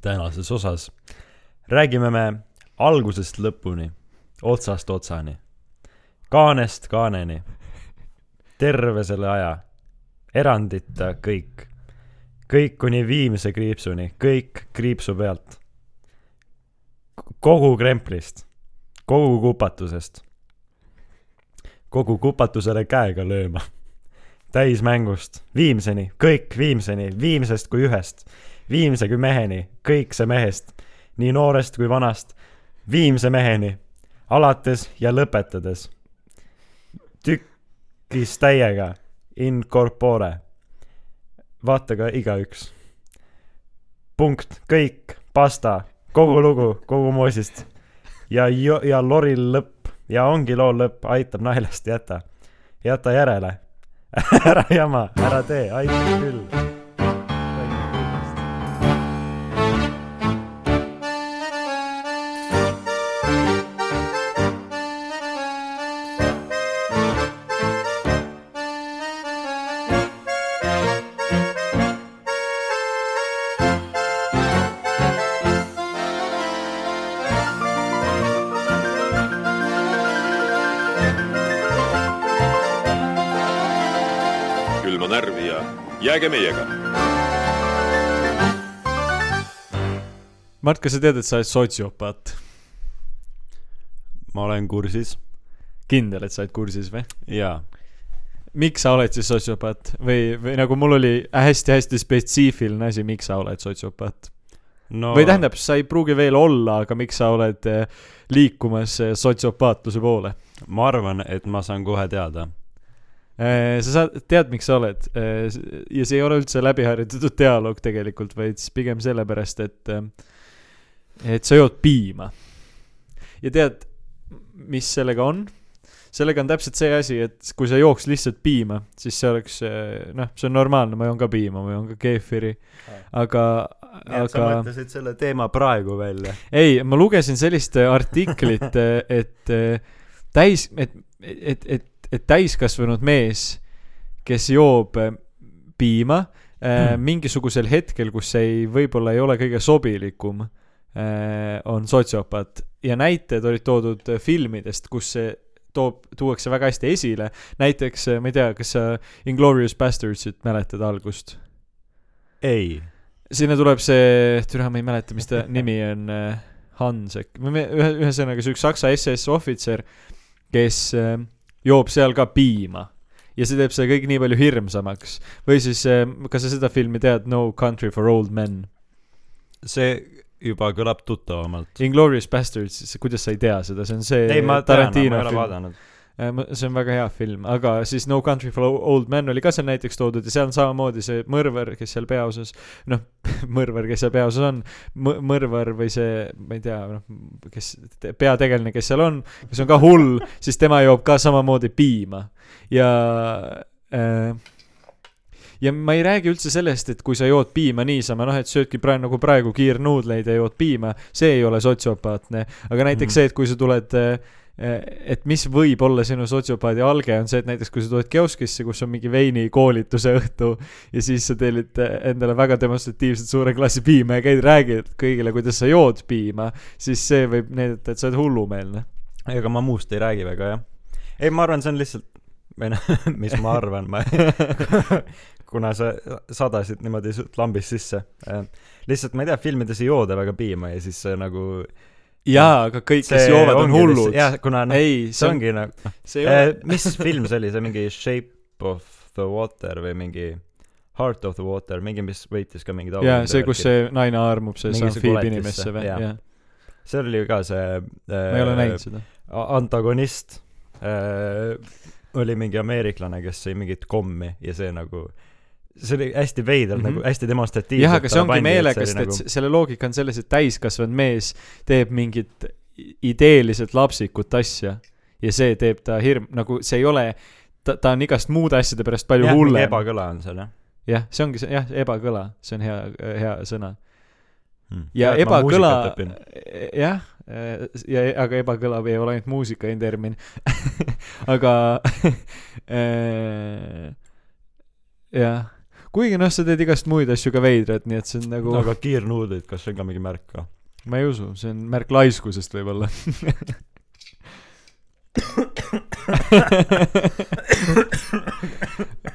tänases osas. Räägime me algusest lõpuni, otsast otsani, kaanest kaaneni, terve selle aja, erandita kõik, kõik kuni viimse kriipsuni, kõik kriipsu pealt. kogu kremplist, kogu kupatusest, kogu kupatusele käega lööma, täismängust, viimseni, kõik viimseni, viimsest kui ühest, viimse kui meheni, kõik see mehest, nii noorest kui vanast, viimse meheni, alates ja lõpetades. tükis täiega, in corpore. vaata ka igaüks. punkt, kõik, pasta, kogu lugu, kogu moosist. ja, ja loril lõpp ja ongi loo lõpp, aitab naljast jäta, jäta järele. ära jama, ära tee, aitab küll. Jääge meiega. Mart, kas sa tead, et sa oled sotsiopaat? ma olen kursis kindel, et sa oled kursis või? ja miks sa oled siis sotsiopaat või, või nagu mul oli hästi-hästi spetsiifiline asi, miks sa oled sotsiopaat no või tähendab, sa ei pruugi veel olla, aga miks sa oled eh, liikumas eh, sotsiopaatluse poole? ma arvan, et ma saan kohe teada. Sa saad, tead, miks sa oled ja see ei ole üldse läbiharjutatud dialoog tegelikult, vaid siis pigem sellepärast, et, et sa jood piima. ja tead, mis sellega on? sellega on täpselt see asi, et kui sa jooks lihtsalt piima, siis see oleks, noh, see on normaalne, ma joon ka piima, ma joon ka keefiri, aga, sa aga mõtlesid selle teema praegu välja? ei, ma lugesin sellist äh, artiklit, et äh, täis, et, et, et, et täiskasvanud mees, kes joob äh, piima äh, Hmm. mingisugusel hetkel, kus see ei, võib-olla ei ole kõige sobilikum äh,, on sotsiopaat ja näited olid toodud äh, filmidest, kus see toob, tuuakse väga hästi esile. näiteks, ma ei tea, kas sa Inglorious Bastardsit mäletad algust? ei. sinna tuleb see, türa ma ei mäleta, mis ta nimi on, Hans äkki, ühe, ühesõnaga see üks saksa SS ohvitser, kes äh, joob seal ka piima. ja see teeb selle kõik nii palju hirmsamaks. või siis, kas sa seda filmi tead, No Country for Old Men? see juba kõlab tuttavamalt. Inglorious Bastards, kuidas sa ei tea seda, see on see ei, ma tean, ma Tarantino ei ole vaadanud. See on väga hea film, aga siis No Country for Old Men oli ka seal näiteks toodud ja seal on samamoodi see mõrvar, kes seal peaosas, noh, mõrvar, kes seal peaosas on, mõrvar või see, ma ei tea, noh, kes, peategelane, kes seal on, kes on ka hull, siis tema joob ka samamoodi piima ja äh, ja ma ei räägi üldse sellest, et kui sa jood piima niisama, noh, et söödki praegu nagu praegu kiirnuudleid ja jood piima, see ei ole sotsiopaatne, aga näiteks Mhm. see, et kui sa tuled äh, et mis võib olla sinu sotsiopaadi alge, on see, et näiteks kui sa tuled kioskisse, kus on mingi veinikoolituse õhtu ja siis sa tellid endale väga demonstratiivselt suure klassi piima ja käid, räägid kõigile, kuidas sa jood piima, siis see võib näidata, et sa oled hullumeelne. ega ma muust ei räägi väga, jah. ei, ma arvan, see on lihtsalt, või noh, mis ma arvan, ma kuna sa sadasid niimoodi lambist sisse. lihtsalt ma ei tea, filmides ei jooda väga piima ja siis see nagu jaa, aga kõik, kes joovad, on hullud. jah, kuna noh, ei, see see on, ongi nagu eh,, mis film see oli, see mingi Shape of the Water või mingi Heart of the Water, mingi, mis võitis ka mingid jaa, see, kus see naine armub sellesse koletisse, või, jah. seal oli ju ka see ma ei ole näinud seda. antagonist äh, oli mingi ameeriklane, kes sõi mingit kommi ja see nagu see oli hästi veider mm, Mhm. -hmm. nagu hästi demonstratiivselt jah, aga see ongi sest et selle loogika on selles, et täiskasvanud mees teeb mingit ideeliselt lapsikut asja ja see teeb ta hirm, nagu see ei ole, ta, ta on igast muude asjade pärast palju mingi hullem. ebakõla on seal jah jah, see ongi see, jah, ebakõla, see on hea, hea sõna. hmm. ja ma ebakõla õpin., jah, ja aga ebakõla ei ole ainult muusika termin, aga äh, jah, kuigi noh, sa teed igast muid asju ka veidrad, nii et see on nagu no,, aga kiirnuudlid, kas see on ka mingi märk ka? ma ei usu, see on märk laiskusest võib-olla.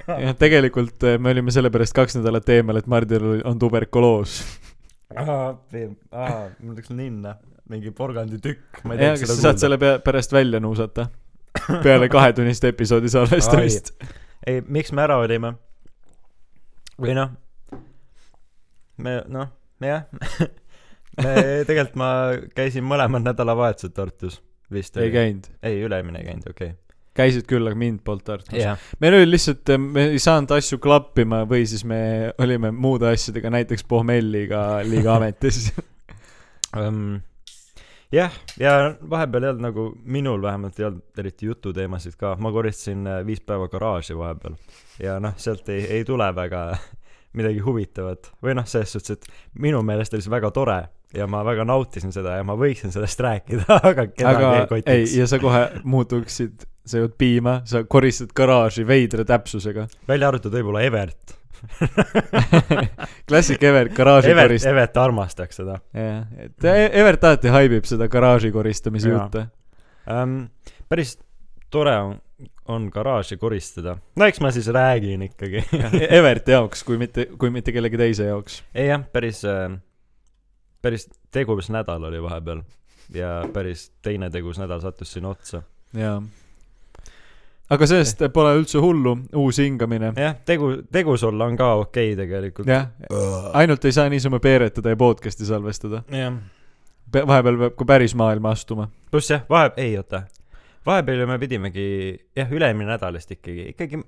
jah, tegelikult eh, me olime sellepärast kaks nädalat eemal, et Mardil on tuberkuloos. ahah, mul läks ninna, mingi porganditükk, jah, kas sa saad selle pea-, pärast välja nuusata? peale kahetunnist episoodi salvestamist. ei, miks me ära olime? Või noh, me noh, jah, me tegelikult ma käisin mõlemad nädalavahetused Tartus vist. ei käinud. ei, üle-eelmine ei käinud, okei käisid küll, aga mind polnud Tartus okay.. jah, meil oli lihtsalt, me ei saanud asju klappima või siis me olime muude asjadega, näiteks pohmelliga liiga ametis. um, jah, ja vahepeal ei olnud nagu, minul vähemalt ei olnud eriti jututeemasid ka, ma koristasin äh, viis päeva garaaži vahepeal ja noh, sealt ei, ei tule väga midagi huvitavat või noh, selles suhtes, et minu meelest oli see väga tore ja ma väga nautisin seda ja ma võiksin sellest rääkida, aga kedagi ei ei, kotiks. ja sa kohe muutuksid, sa jõud piima, sa koristad garaaži veidra täpsusega. välja arvatud võib-olla Evert. klassik Evert, garaaži Evert, korist-. Evert armastaks seda jah, et E- Evert alati haibib seda garaaži koristamise Jaa. jutte. um,. päris tore on, on garaaži koristada. no eks ma siis räägin ikkagi. Everti jaoks, kui mitte, kui mitte kellegi teise jaoks. ei jah, päris äh,, päris tegus nädal oli vahepeal ja päris teine tegus nädal sattus sinna otsa. jaa. Aga sellest pole üldse hullu, uus hingamine. jah, tegu, tegus olla on ka okei okay, tegelikult. jah, ainult ei saa niisama peeretada ja podcast'i salvestada. jah. vahepeal peab ka päris maailma astuma. pluss jah, vahe, ei oota, vahepeal ju me pidimegi, jah, üle-eelmine nädal vist ikkagi, ikkagi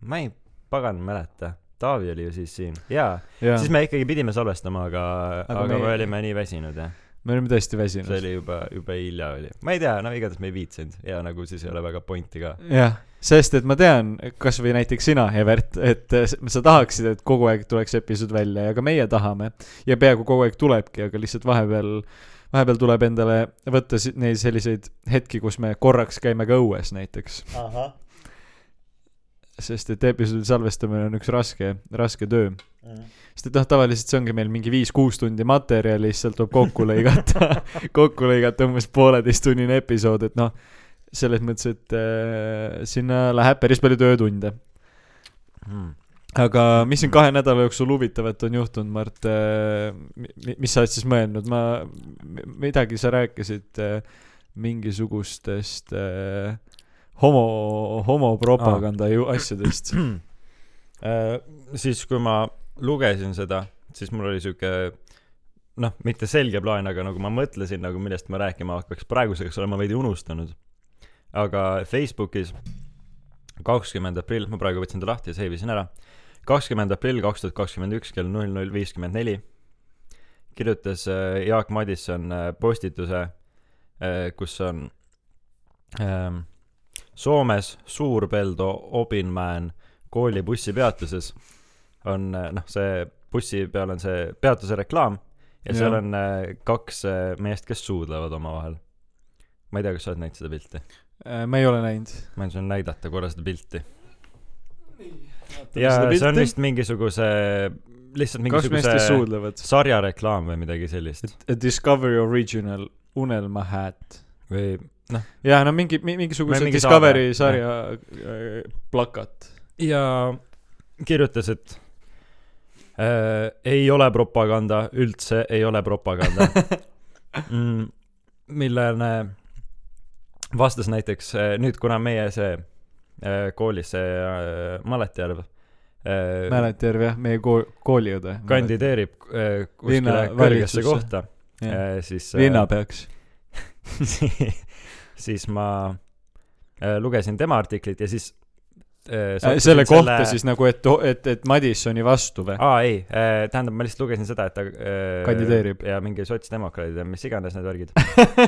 ma ei, pagan mäleta. Taavi oli ju siis siin jaa ja., siis, me ikkagi pidime salvestama, aga, Aga aga me- me... me olime nii väsinud jah. Me olime tõesti see väsinud. oli juba, jube hilja oli. ma ei tea, no igatahes me ei viitsinud ja nagu siis ei ole väga pointi ka. jah, sest et ma tean, kasvõi näiteks sina, Evert, et s- sa tahaksid, et kogu aeg tuleks episood välja ja ka meie tahame ja peaaegu kogu aeg tulebki, aga lihtsalt vahepeal, vahepeal tuleb endale võtta neid selliseid hetki, kus me korraks käime ka õues näiteks. Sest et episoodi salvestamine on üks raske, raske töö. sest et noh, tavaliselt see ongi meil mingi viis-kuus tundi materjali, siis sealt tuleb kokku lõigata, kokku lõigata umbes pooleteisttunnine episood, et noh, selles mõttes, et äh, sinna läheb päris palju töötunde. Hmm. aga mis siin kahe nädala jooksul huvitavat on juhtunud, Mart äh,, mis sa oled siis mõelnud, ma, midagi sa rääkisid äh, mingisugustest äh, homo, homopropaganda ju asjadest. Äh, siis, kui ma lugesin seda, siis mul oli sihuke noh, mitte selge plaan, aga nagu ma mõtlesin nagu millest ma rääkima hakkaks, praeguseks olen ma veidi unustanud. aga Facebookis kakskümmend aprill, ma praegu võtsin ta lahti ja save isin ära, kakskümmend aprill kaks tuhat kakskümmend üks kell null null viiskümmend neli kirjutas äh, Jaak Madisson äh, postituse, kus on ähm, Soomes Suurpeldo Obinmäen kooli bussipeatuses on noh, see bussi peal on see peatuse reklaam ja seal Jah. on äh, kaks äh, meest, kes suudlevad omavahel. ma ei tea, kas sa oled näinud seda pilti? Äh, ma ei ole näinud. ma võin sulle näidata korra seda pilti. ja see on vist mingisuguse, lihtsalt mingisuguse sarjareklaam või midagi sellist Discovery Original Unelmahäät. Või jah, no mingi, mingisuguse mingi Discovery saade, sarja äh, plakat. ja kirjutas, et äh, ei ole propaganda, üldse ei ole propaganda mm,. millele vastas näiteks äh, nüüd, kuna meie see äh, koolis see äh, Maletjärv äh, Mäletjärv jah, meie kool, kooliõde. kandideerib äh, kuskile kõrgesse kohta äh,, siis linnapeaks. siis ma äh, lugesin tema artiklit ja siis äh, Äh, selle kohta siis nagu, et, et, et Madissoni vastu või? aa ei äh,, tähendab, ma lihtsalt lugesin seda, et ta Kandideerib. ja mingi sotsdemokraadid ja mis iganes need värgid.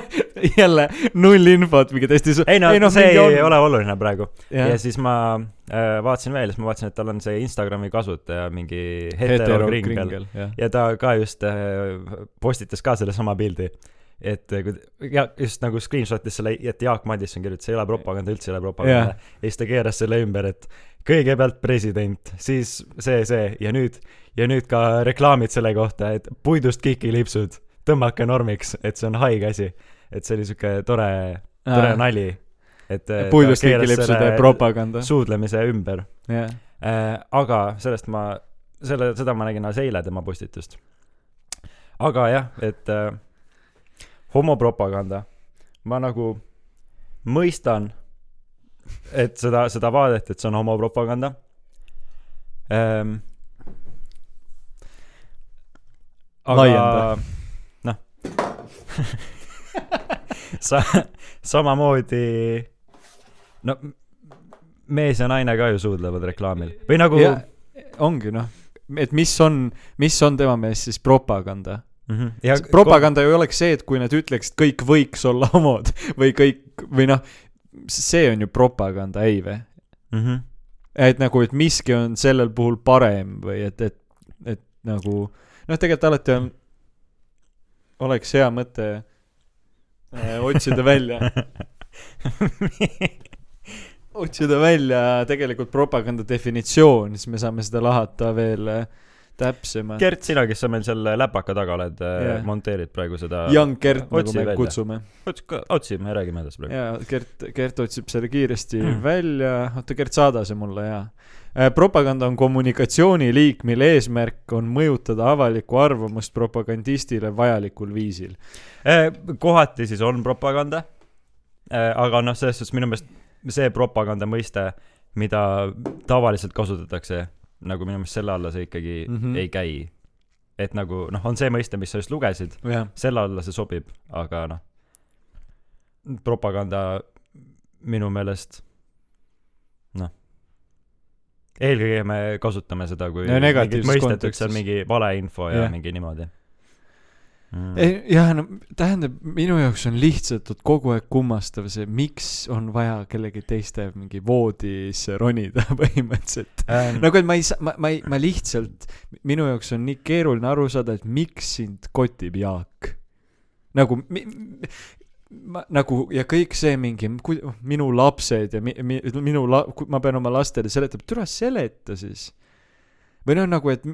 jälle null infot, mingi täiesti ei no, ei, no see ei on. ole oluline praegu. ja siis ma äh, vaatasin veel, siis ma vaatasin, et tal on see Instagrami kasutaja mingi hetero heterokringel kringel, jah. ja ta ka just äh, postitas ka sellesama pildi. Et eh, kui ja just nagu screenshot'is selle, et Jaak Madison kirjutas, ei ole propaganda, üldse ei ole propaganda Jah. ja siis ta keeras selle ümber, et kõigepealt president, siis see, see ja nüüd, ja nüüd ka reklaamid selle kohta, et puidust kikilipsud, tõmmake normiks, et see on haige asi. et see oli siuke tore, tore nali. et ta puidust kikilipsude propaganda, suudlemise ümber jah. äh,. aga sellest ma, selle, seda ma nägin alles eile tema postitust. aga jah, et äh, homopropaganda, ma nagu mõistan, et seda, seda vaadet, et see on homopropaganda ähm,. Laienda. noh sa, samamoodi no mees ja naine ka ju suudlevad reklaamil või nagu ja ongi noh, et mis on, mis on tema meelest siis propaganda. Mhm. ja propaganda ju ei oleks see, et kui nad ütleks, et kõik võiks olla homod või kõik või noh, see on ju propaganda, ei või? mm. -hmm. et nagu, et miski on sellel puhul parem või et, et, et nagu noh, tegelikult alati on, oleks hea mõte äh, otsida välja, otsida välja tegelikult propaganda definitsioon, siis me saame seda lahata veel äh, täpsemalt. Gert, sina, kes sa meil seal läpaka taga oled yeah. Jah., monteerid praegu seda. Young Gert, nagu Otsi me välja. kutsume. otsime, räägime edasi praegu. jaa, Gert, Gert otsib selle kiiresti Mm. välja, oota, Gert, saada see mulle, jaa. propaganda on kommunikatsiooniliik, mille eesmärk on mõjutada avalikku arvamust propagandistile vajalikul viisil. Eh, kohati siis on propaganda, aga noh, selles suhtes minu meelest see propaganda mõiste, mida tavaliselt kasutatakse, nagu minu meelest selle alla see ikkagi mm. -hmm. ei käi. et nagu noh, on see mõiste, mis sa just lugesid, jah, selle alla see sobib, aga noh, propaganda minu meelest noh, eelkõige me kasutame seda kui No mingit mõistet, see on mingi valeinfo ja yeah. mingi niimoodi mm.. jah, no tähendab, minu jaoks on lihtsalt kogu aeg kummastav see, miks on vaja kellegi teiste mingi voodisse ronida põhimõtteliselt. Ähm, nagu, et ma ei saa, ma, ma ei, ma lihtsalt, minu jaoks on nii keeruline aru saada, et miks sind kotib Jaak. nagu mi,, ma nagu ja kõik see mingi, minu lapsed ja mi, mi, minu la-, ma pean oma lastele seletama, türa seleta siis. Või noh, nagu, et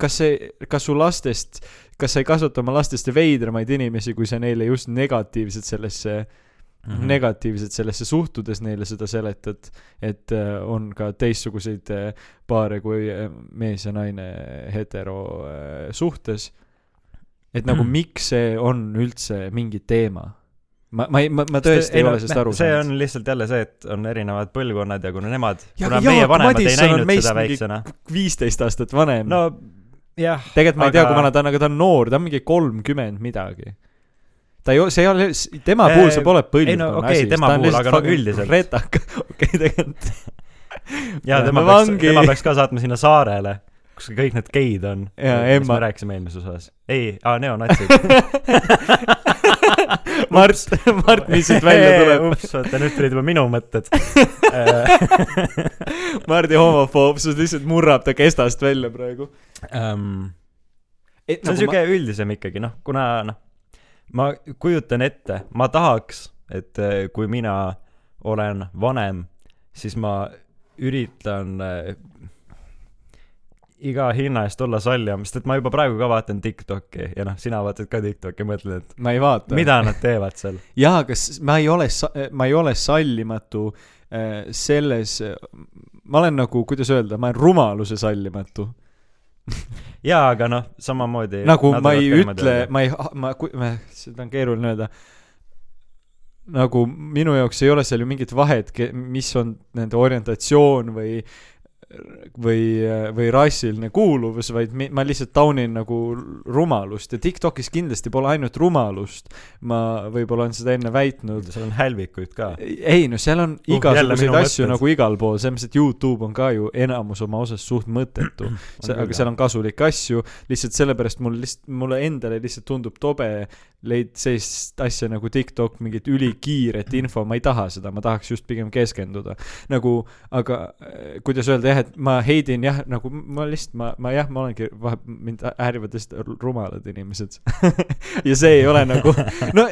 kas see, kas su lastest, kas sa ei kasvata oma lastest veidramaid inimesi, kui sa neile just negatiivselt sellesse mm -hmm. negatiivselt sellesse suhtudes neile seda seletad, et äh, on ka teistsuguseid äh, paare kui äh, mees ja naine hetero äh, suhtes. et nagu miks see on üldse mingi teema? ma, ma ei, ma, ma tõesti ei ole sellest aru see saanud. on lihtsalt jälle see, et on erinevad põlvkonnad ja kuna nemad, Ja kuna aga meie vanemad ei Madison on näinud seda väiksena. viisteist aastat vanem no,. jah. tegelikult ma ei tea, aga- kui vana ta on, aga ta on noor, ta on mingi kolmkümmend midagi. ta ei ole, see ei ole, tema puhul see pole ei no põlvkonna okei, asi, tema ta on puhul, lihtsalt aga no fucking üldiselt. retaka, okei tegelikult. ja tema peaks, tema peaks ka saatma sinna saarele, kus kõik need geid on. Mis me rääkisime eelmises osas. ei, aa, neonatsid. Mart, Mart, mis siit välja tuleb? ups, oota nüüd tulid juba minu mõtted. Mardi homofoobsus lihtsalt murrab ta kestast välja praegu. Um, et see on siuke üldisem ikkagi noh, kuna noh, ma kujutan ette, ma tahaks, et eh, kui mina olen vanem, siis ma üritan äh, iga hinna eest olla sallivam, sest et ma juba praegu ka vaatan Tiktoki ja noh, sina vaatad ka Tiktoki mõtled, et ma ei vaata. mida nad teevad seal. jaa, kas ma ei ole, ma ei ole sallimatu äh, selles, ma olen nagu, kuidas öelda, ma olen rumaluse sallimatu. jaa, aga noh, samamoodi. nagu ma ei ütle, ma ei, ma, ma, seda on keeruline öelda. nagu minu jaoks ei ole seal ju mingit vahet, mis on nende orientatsioon või või, või rassiline kuuluvus, vaid mi- ma lihtsalt taunin nagu rumalust ja Tiktokis kindlasti pole ainult rumalust. ma võib-olla olen seda enne väitnud. seal on hälvikuid ka. ei no seal on Uh, igasuguseid minu asju mõtted. nagu igal pool, selles mõttes, et Youtube on ka ju enamus oma osas suht mõttetu. aga seal on kasulikke asju, lihtsalt sellepärast mul lihtsalt, mulle endale lihtsalt tundub tobe leid-, sellist asja nagu TikTok, mingit ülikiiret info, ma ei taha seda, ma tahaks just pigem keskenduda. nagu, aga äh, kuidas öelda, jah, et ma heidin jah, nagu ma lihtsalt, ma, ma jah, ma olengi, mind häirivad lihtsalt rumalad inimesed. ja see ei ole nagu, no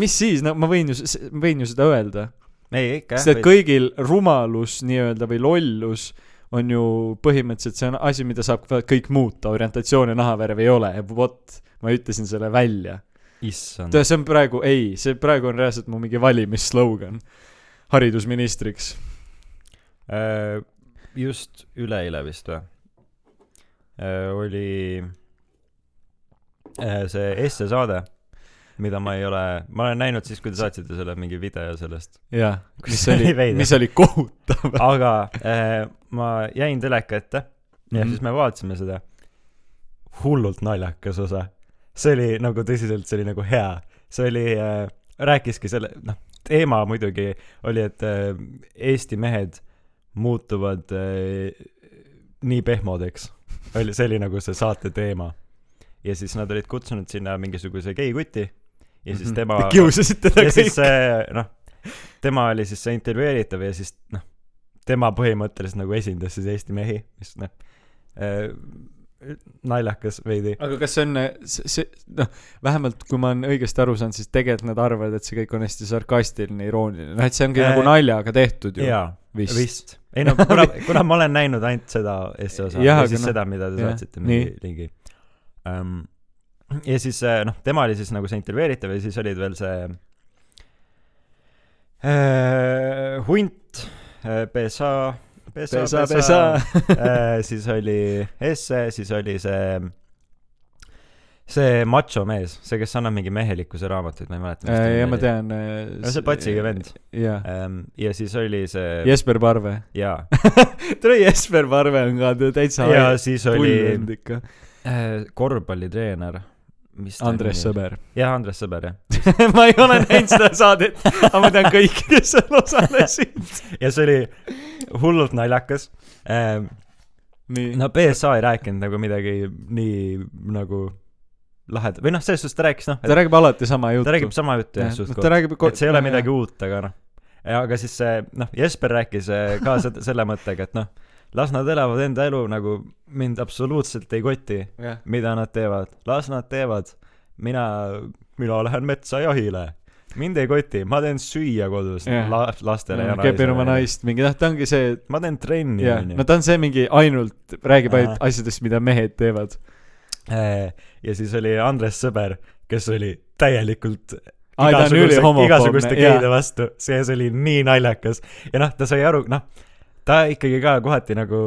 mis siis, no ma võin ju, ma võin ju seda öelda. ei, ikka sest et kõigil rumalus nii-öelda või lollus on ju põhimõtteliselt see on asi, mida saab kõik muuta, orientatsioon ja nahavärv ei ole, vot, ma ütlesin selle välja. issand. see on praegu, ei, see praegu on reaalselt mu mingi valimisslogan haridusministriks. Äh, just üleeile vist või? oli äh, see essesaade, mida ma ei ole, ma olen näinud siis, kui te saatsite selle mingi video sellest. jah, mis oli mis oli kohutav. aga äh, ma jäin teleka ette ja Mhm. siis me vaatasime seda. hullult naljakas osa. see oli nagu tõsiselt, see oli nagu hea. see oli äh,, rääkiski selle, noh, teema muidugi oli, et äh, Eesti mehed muutuvad äh, nii pehmodeks. oli, see oli nagu see saate teema. ja siis nad olid kutsunud sinna mingisuguse geikuti ja siis tema Mhm. kiusasid teda ja siis kõik. see noh, tema oli siis see intervjueeritav ja siis noh, tema põhimõtteliselt nagu esindas siis Eesti mehi, mis noh äh,, naljakas veidi. aga kas see on, see, see, noh, vähemalt kui ma olen õigesti aru saanud, siis tegelikult nad arvavad, et see kõik on hästi sarkastiline, irooniline, noh, et see ongi Äh, nagu naljaga tehtud ju. jaa, vist. vist. ei no kuna, kuna ma olen näinud ainult seda Eesti osa ja aga siis noh, seda, mida te saatsite mingi ligi um,. ja siis noh, tema oli siis nagu see intervjueeritav ja siis olid veel see äh, hunt äh,, PSA, PSA, pesa, PSA pesa. äh, siis oli Esse, siis oli see, see macho mees, see, kes annab mingi mehelikkuse raamatuid, ma ei mäleta. Äh, ja ma. tean. no see patsiga vend. jah, Ähm, ja siis oli see, Jesper Parve. jaa, tere, Jesper Parve on ka täitsa ja siis oli äh, korvpallitreener, Andres? Sõber. jah, Andres Sõber, jah. ma ei ole näinud seda saadet, aga ma tean kõiki, kes seal osalesid. ja see oli hullult naljakas ähm,. nii. no PSA ei rääkinud nagu midagi nii nagu lahedat, või noh, selles suhtes ta rääkis noh, ta räägib alati sama juttu. ta räägib sama juttu jah, suht ta räägib et see ei ole midagi uut, aga noh, aga siis see noh, Jesper rääkis eh, ka seda, selle mõttega, et noh, las nad elavad enda elu nagu mind absoluutselt ei koti, jah, mida nad teevad, las nad teevad, mina, mina lähen metsa jahile, mind ei koti, ma teen süüa kodus Jah. la, lastele ja kepin oma naist mingi, noh, ta ongi see, ma teen trenni jah, onju. no ta on see mingi ainult, räägib ainult asjadest, mida mehed teevad. Eh, ja siis oli Andres Sõber, kes oli täielikult on ülihomofoobne, igasuguste geide vastu, see, see oli nii naljakas. Ja noh, ta sai aru, noh, ta ikkagi ka kohati nagu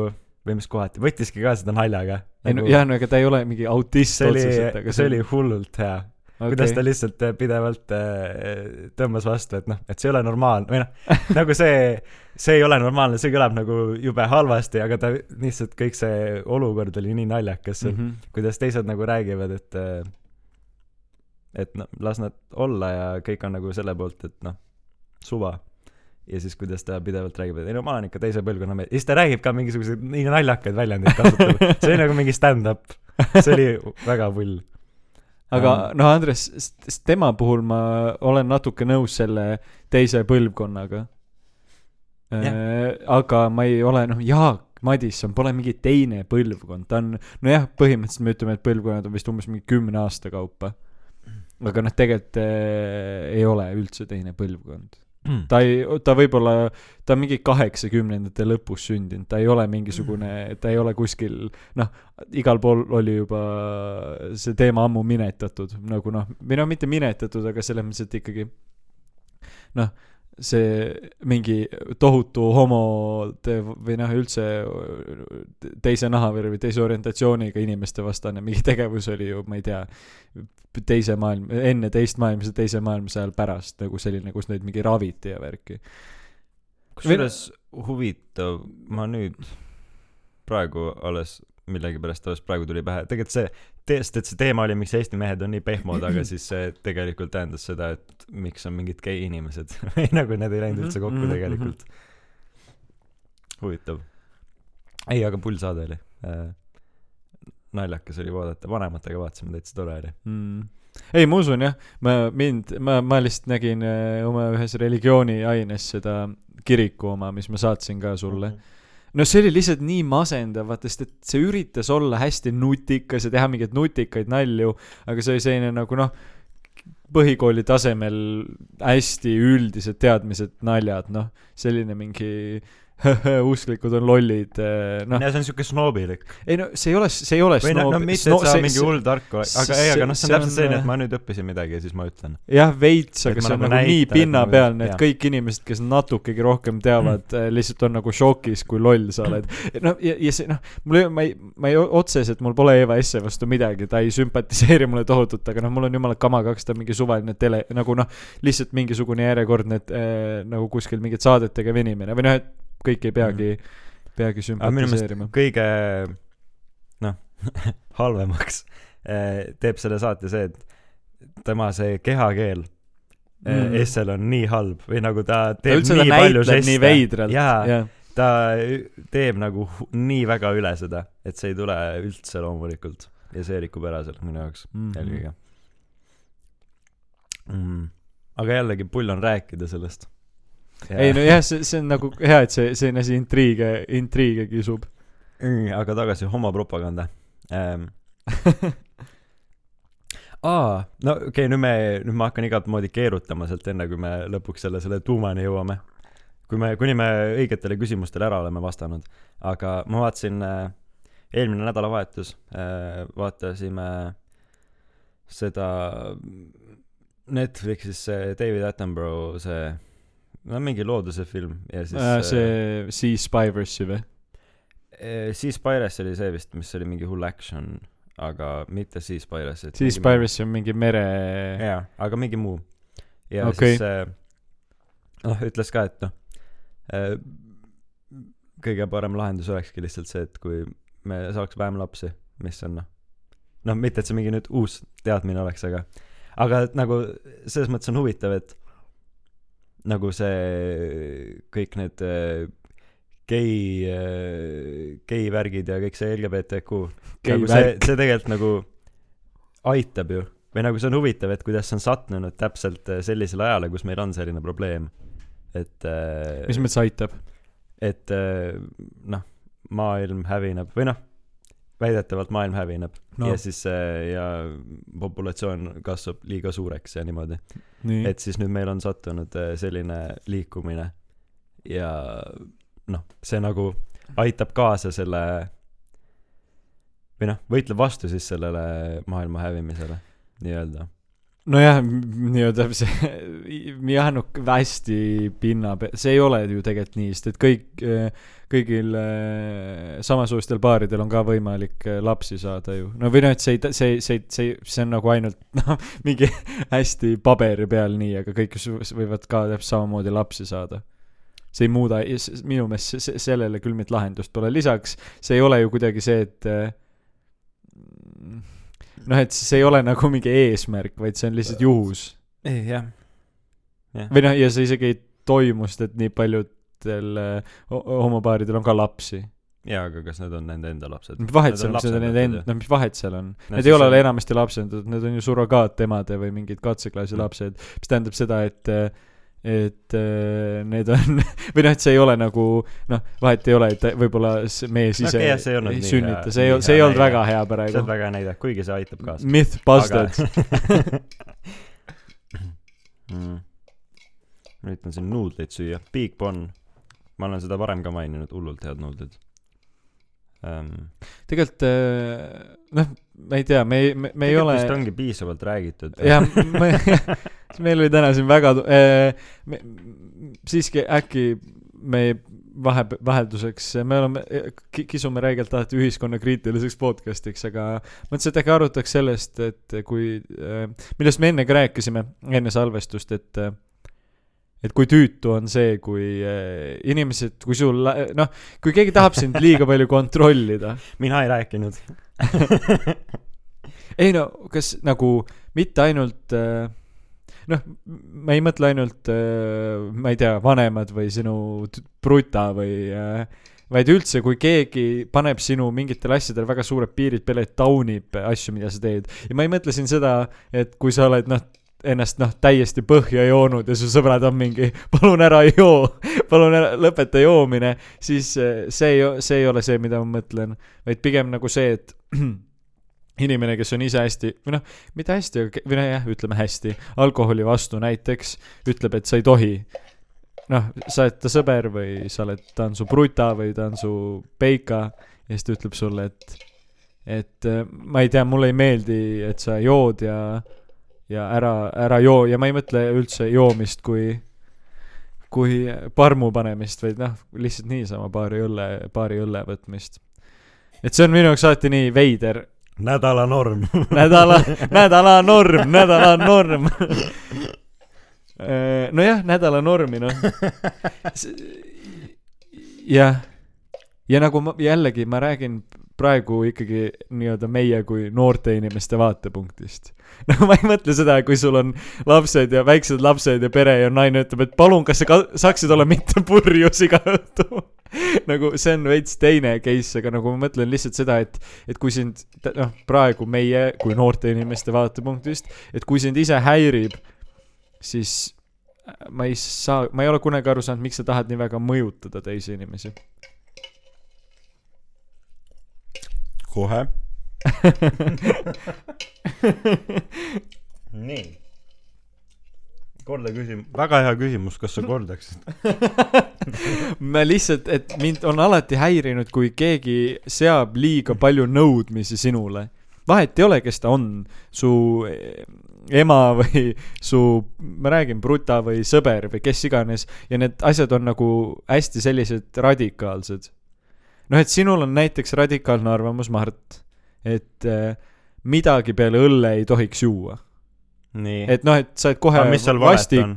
või mis kohati, võttiski ka seda naljaga. ei no jah, no ega ta ei ole mingi autist otseselt, aga, see oli hullult hea okay., kuidas ta lihtsalt äh, pidevalt äh, tõmbas vastu, et noh, et see ei ole normaalne või noh, nagu see, see ei ole normaalne, see kõlab nagu jube halvasti, aga ta lihtsalt kõik see olukord oli nii naljakas mm. -hmm. kuidas teised nagu räägivad, et äh, et noh, las nad olla ja kõik on nagu selle poolt, et noh, suva. ja siis, kuidas ta pidevalt räägib, et ei no ma olen ikka teise põlvkonna mees, ja siis ta räägib ka mingisuguseid nii naljakaid väljendeid kasutab, see oli nagu mingi stand-up, see oli väga pull. Aga Ähm. noh, Andres, tema puhul ma olen natuke nõus selle teise põlvkonnaga. aga ma ei ole, noh, Jaak Madisson pole mingi teine põlvkond, ta on, nojah, põhimõtteliselt me ütleme, et põlvkonnad on vist umbes mingi kümne aasta kaupa. aga noh, tegelikult eh, ei ole üldse teine põlvkond. Ta ei, ta võib-olla, ta on mingi kaheksakümnendate lõpus sündinud, ta ei ole mingisugune, ta ei ole kuskil, noh, igal pool oli juba see teema ammu minetatud, nagu noh, või noh, mitte minetatud, aga selles mõttes, et ikkagi noh, see mingi tohutu homode või noh, üldse teise nahavärvi, teise orientatsiooniga inimeste vastane mingi tegevus oli ju, ma ei tea, teise maailm, enne teist maailmasõda, teise maailmasõja ajal pärast nagu selline, kus neid mingi raviti ja värki. kusjuures huvitav, ma nüüd praegu alles millegipärast alles praegu tuli pähe, tegelikult see, sest et see teema oli, miks Eesti mehed on nii pehmod, aga siis see tegelikult tähendas seda, et miks on mingid gei inimesed või nagu need ei läinud üldse kokku Mhm, tegelikult. huvitav. ei, aga pull saade oli äh,. naljakas oli vaadata, vanematega vaatasime, täitsa tore oli. mm.. ei, ma usun jah, ma mind, ma, ma lihtsalt nägin äh, oma ühes religiooniaines seda kiriku oma, mis ma saatsin ka sulle. No see oli lihtsalt nii masendav, vaata, sest et see üritas olla hästi nutikas ja teha mingeid nutikaid nalju, aga see oli selline nagu noh, põhikooli tasemel hästi üldised teadmised, naljad, noh, selline mingi usklikud on lollid, noh, ja see on siuke snoobilik. ei no see ei ole, see ei ole noh, no snoob- mitte, sno- et sa see- mingi hull tark oled, aga ei, aga noh, see on täpselt selline, et ma nüüd õppisin midagi ja siis ma ütlen. jah, veits, aga see on nagu nagu nii pinnapealne, et kõik inimesed, kes natukegi rohkem teavad mm., lihtsalt on nagu šokis, kui loll sa oled. no ja, ja see noh, mul ei, ma ei, ma ei otseselt, mul pole Eva Esse vastu midagi, ta ei sümpatiseeri mulle tohutult, aga noh, mul on jumala kama kaks, ta on mingi suvaline tele, nagu noh, lihtsalt mingisugune järjekordne äh, nagu kuskil mingit saadetega venimine või noh, et kõik ei peagi mm, -hmm. peagi sümpatiseerima. kõige noh, halvemaks eh, teeb selle saate see, et tema see kehakeel Mm. mm. Essel on nii halb või nagu ta teeb ta nii palju žeste. jaa, jah. ta teeb nagu nii väga üle seda, et see ei tule üldse loomulikult ja see rikub ära seal minu jaoks Mhm. eelkõige mm.. aga jällegi pull on rääkida sellest. Ei nojah, see, see on nagu hea, et see, selline asi intriige, intriige kisub. Mm, aga tagasi homopropaganda ähm. aa, no okei okay,, nüüd me, nüüd ma hakkan igat moodi keerutama sealt enne, kui me lõpuks selle, selle tuumani jõuame. kui me, kuni me õigetele küsimustele ära oleme vastanud. aga ma vaatasin äh, eelmine nädalavahetus äh,, vaatasime seda Netflixis see David Attenborough see, no mingi looduse film ja siis Äh, see Sea Spyversi või? Eh, Sea Spires oli see vist, mis oli mingi hull action, aga mitte Sea Spires. Sea Spyversi on mingi mere. jaa, aga mingi muu. ja okay. siis äh, noh, ütles ka, et noh äh,, kõige parem lahendus olekski lihtsalt see, et kui me saaks vähem lapsi, mis on noh, noh, mitte et see mingi nüüd uus teadmine oleks, aga aga et nagu selles mõttes on huvitav, et nagu see kõik need äh, gei äh,, gei värgid ja kõik see LGBTQ nagu see, see tegelikult nagu aitab ju. või nagu see on huvitav, et kuidas see on sattunud täpselt äh, sellisele ajale, kus meil on selline probleem, et mis mõttes aitab? et noh, maailm hävineb või noh, väidetavalt maailm hävineb No. ja siis ja populatsioon kasvab liiga suureks ja niimoodi, nii. et siis nüüd meil on sattunud äh, selline liikumine ja noh, see nagu aitab kaasa selle või noh, võitleb vastu siis sellele maailma hävimisele nii-öelda. nojah, nii-öelda see, no hästi pinna pe-, see ei ole ju tegelikult nii, sest et kõik, kõigil eh, samasugustel paaridel on ka võimalik eh, lapsi saada ju. no või noh, et see ei, see, see, see, see on nagu ainult noh, mingi hästi paberi peal nii, aga kõik võivad ka täpselt samamoodi lapsi saada. see ei muuda, minu meelest se- se- sellele küll mingit lahendust pole, lisaks see ei ole ju kuidagi see, et eh, noh, et see ei ole nagu mingi eesmärk, vaid see on lihtsalt juhus. ei jah, või noh, ja see isegi ei toimu, sest et nii paljudel äh, ho- homopaaridel on ka lapsi. jaa, aga kas need on nende enda lapsed? mis vahet seal on, kas need on nende enda, no mis vahet seal on? Need ei ole enamasti lapsendud, need on ju surrogaatemade või mingid katseklassi Mm. lapsed, mis tähendab seda, et et äh, need on või noh, et see ei ole nagu noh, vahet ei ole, et võib-olla see mees ise jah, see ei sünnita, see ei see ei olnud väga hea see praegu on. väga hea näide, kuigi see aitab kaasa. Myth busted. mm. üritan siin nuudleid süüa, Big Bon, ma olen seda varem ka maininud, hullult head nuudlid. Tegelikult äh, noh, ma ei tea, me ei, me, me ei ole vist ongi piisavalt räägitud. jah, ma, meil oli täna siin väga äh,, me, siiski äkki me vahe, vahelduseks, me oleme, kisume räigelt alati ühiskonnakriitiliseks podcast'iks, aga mõtlesin, et äkki arutaks sellest, et kui äh,, millest me enne ka rääkisime, enne salvestust, et äh, et kui tüütu on see, kui äh, inimesed, kui sul, noh, kui keegi tahab sind liiga palju kontrollida mina ei rääkinud. ei no kas nagu mitte ainult äh, noh, ma ei mõtle ainult äh,, ma ei tea, vanemad või sinu bruta või vaid üldse, kui keegi paneb sinu mingitele asjadele väga suured piirid peale, et taunib asju, mida sa teed. ja ma ei mõtle siin seda, et kui sa oled noh, ennast noh, täiesti põhja joonud ja su sõbrad on mingi, palun ära joo, palun ära, lõpeta joomine, siis eh, see ei, see ei ole see, mida ma mõtlen, vaid pigem nagu see, et inimene, kes on ise hästi või noh, mitte hästi, või nojah, ütleme hästi, alkoholi vastu näiteks, ütleb, et sa ei tohi. noh, sa oled ta sõber või sa oled, ta on su bruta või ta on su peika ja siis ta ütleb sulle, et, et äh, ma ei tea, mulle ei meeldi, et sa jood ja, ja ära, ära joo ja ma ei mõtle üldse joomist kui, kui parmu panemist, vaid noh, lihtsalt niisama paari õlle, paari õlle võtmist. et see on minu jaoks alati nii veider nädala norm. nädala, nädala norm, nädala norm. nojah, nädala normi noh. jah, ja nagu ma jällegi ma räägin praegu ikkagi nii-öelda meie kui noorte inimeste vaatepunktist. no ma ei mõtle seda, kui sul on lapsed ja väiksed lapsed ja pere ja naine ütleb, et palun, kas sa ka- saaksid olla mitte purjus iga õhtu. nagu see on veits teine case, aga nagu ma mõtlen lihtsalt seda, et, et kui sind noh, praegu meie kui noorte inimeste vaatepunktist, et kui sind ise häirib, siis ma ei saa, ma ei ole kunagi aru saanud, miks sa tahad nii väga mõjutada teisi inimesi. kohe. nii. korda küsimus, väga hea küsimus, kas sa kordaksid? ma lihtsalt, et mind on alati häirinud, kui keegi seab liiga palju nõudmisi sinule. vahet ei ole, kes ta on, su eh, ema või su, ma räägin, bruta või sõber või kes iganes ja need asjad on nagu hästi sellised radikaalsed. noh, et sinul on näiteks radikaalne arvamus, Mart, et äh, midagi peale õlle ei tohiks juua. et noh, et sa oled kohe Aga mis seal vastik on?.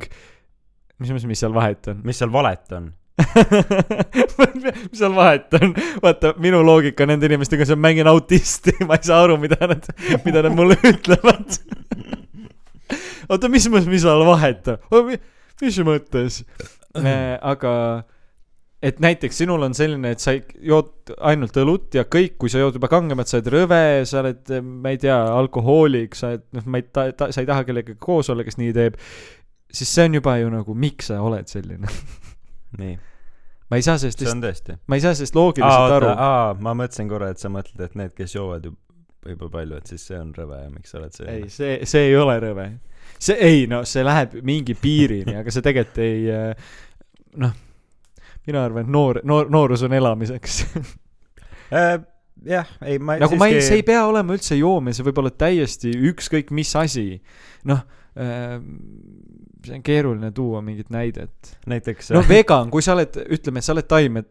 mis mõttes, mis seal vahet on? mis seal valet on? mis seal vahet on? vaata, minu loogika nende inimestega, see on mängin autisti, ma ei saa aru, mida nad, mida nad mulle ütlevad. oota, mis mõttes, mis seal vahet on? mis mõttes? aga et näiteks sinul on selline, et sa ei- jood ainult õlut ja kõik, kui sa jood juba kangemat, sa oled rõve, sa oled, ma ei tea, alkohoolik, sa oled, noh, ma ei ta-, ta-, sa ei taha kellegagi koos olla, kes nii teeb, siis see on juba ju nagu, miks sa oled selline. nii, ma ei saa sellest lihtsalt, ma ei saa sellest aa, loogiliselt aru oota,. aa, ma mõtlesin korra, et sa mõtled, et need, kes joovad ju juba palju, et siis see on rõve ja miks sa oled ei, selline. see, see ei ole rõve. see, ei no see läheb mingi piirini, aga see tegelikult ei äh, noh, mina arvan, et noor, noor, noorus on elamiseks. Äh, jah, ei ma nagu ma ei, see ei pea olema üldse joomine, see võib olla täiesti ükskõik mis asi. noh äh,, see on keeruline tuua mingit näidet. näiteks no vegan, kui sa oled, ütleme, sa oled taime,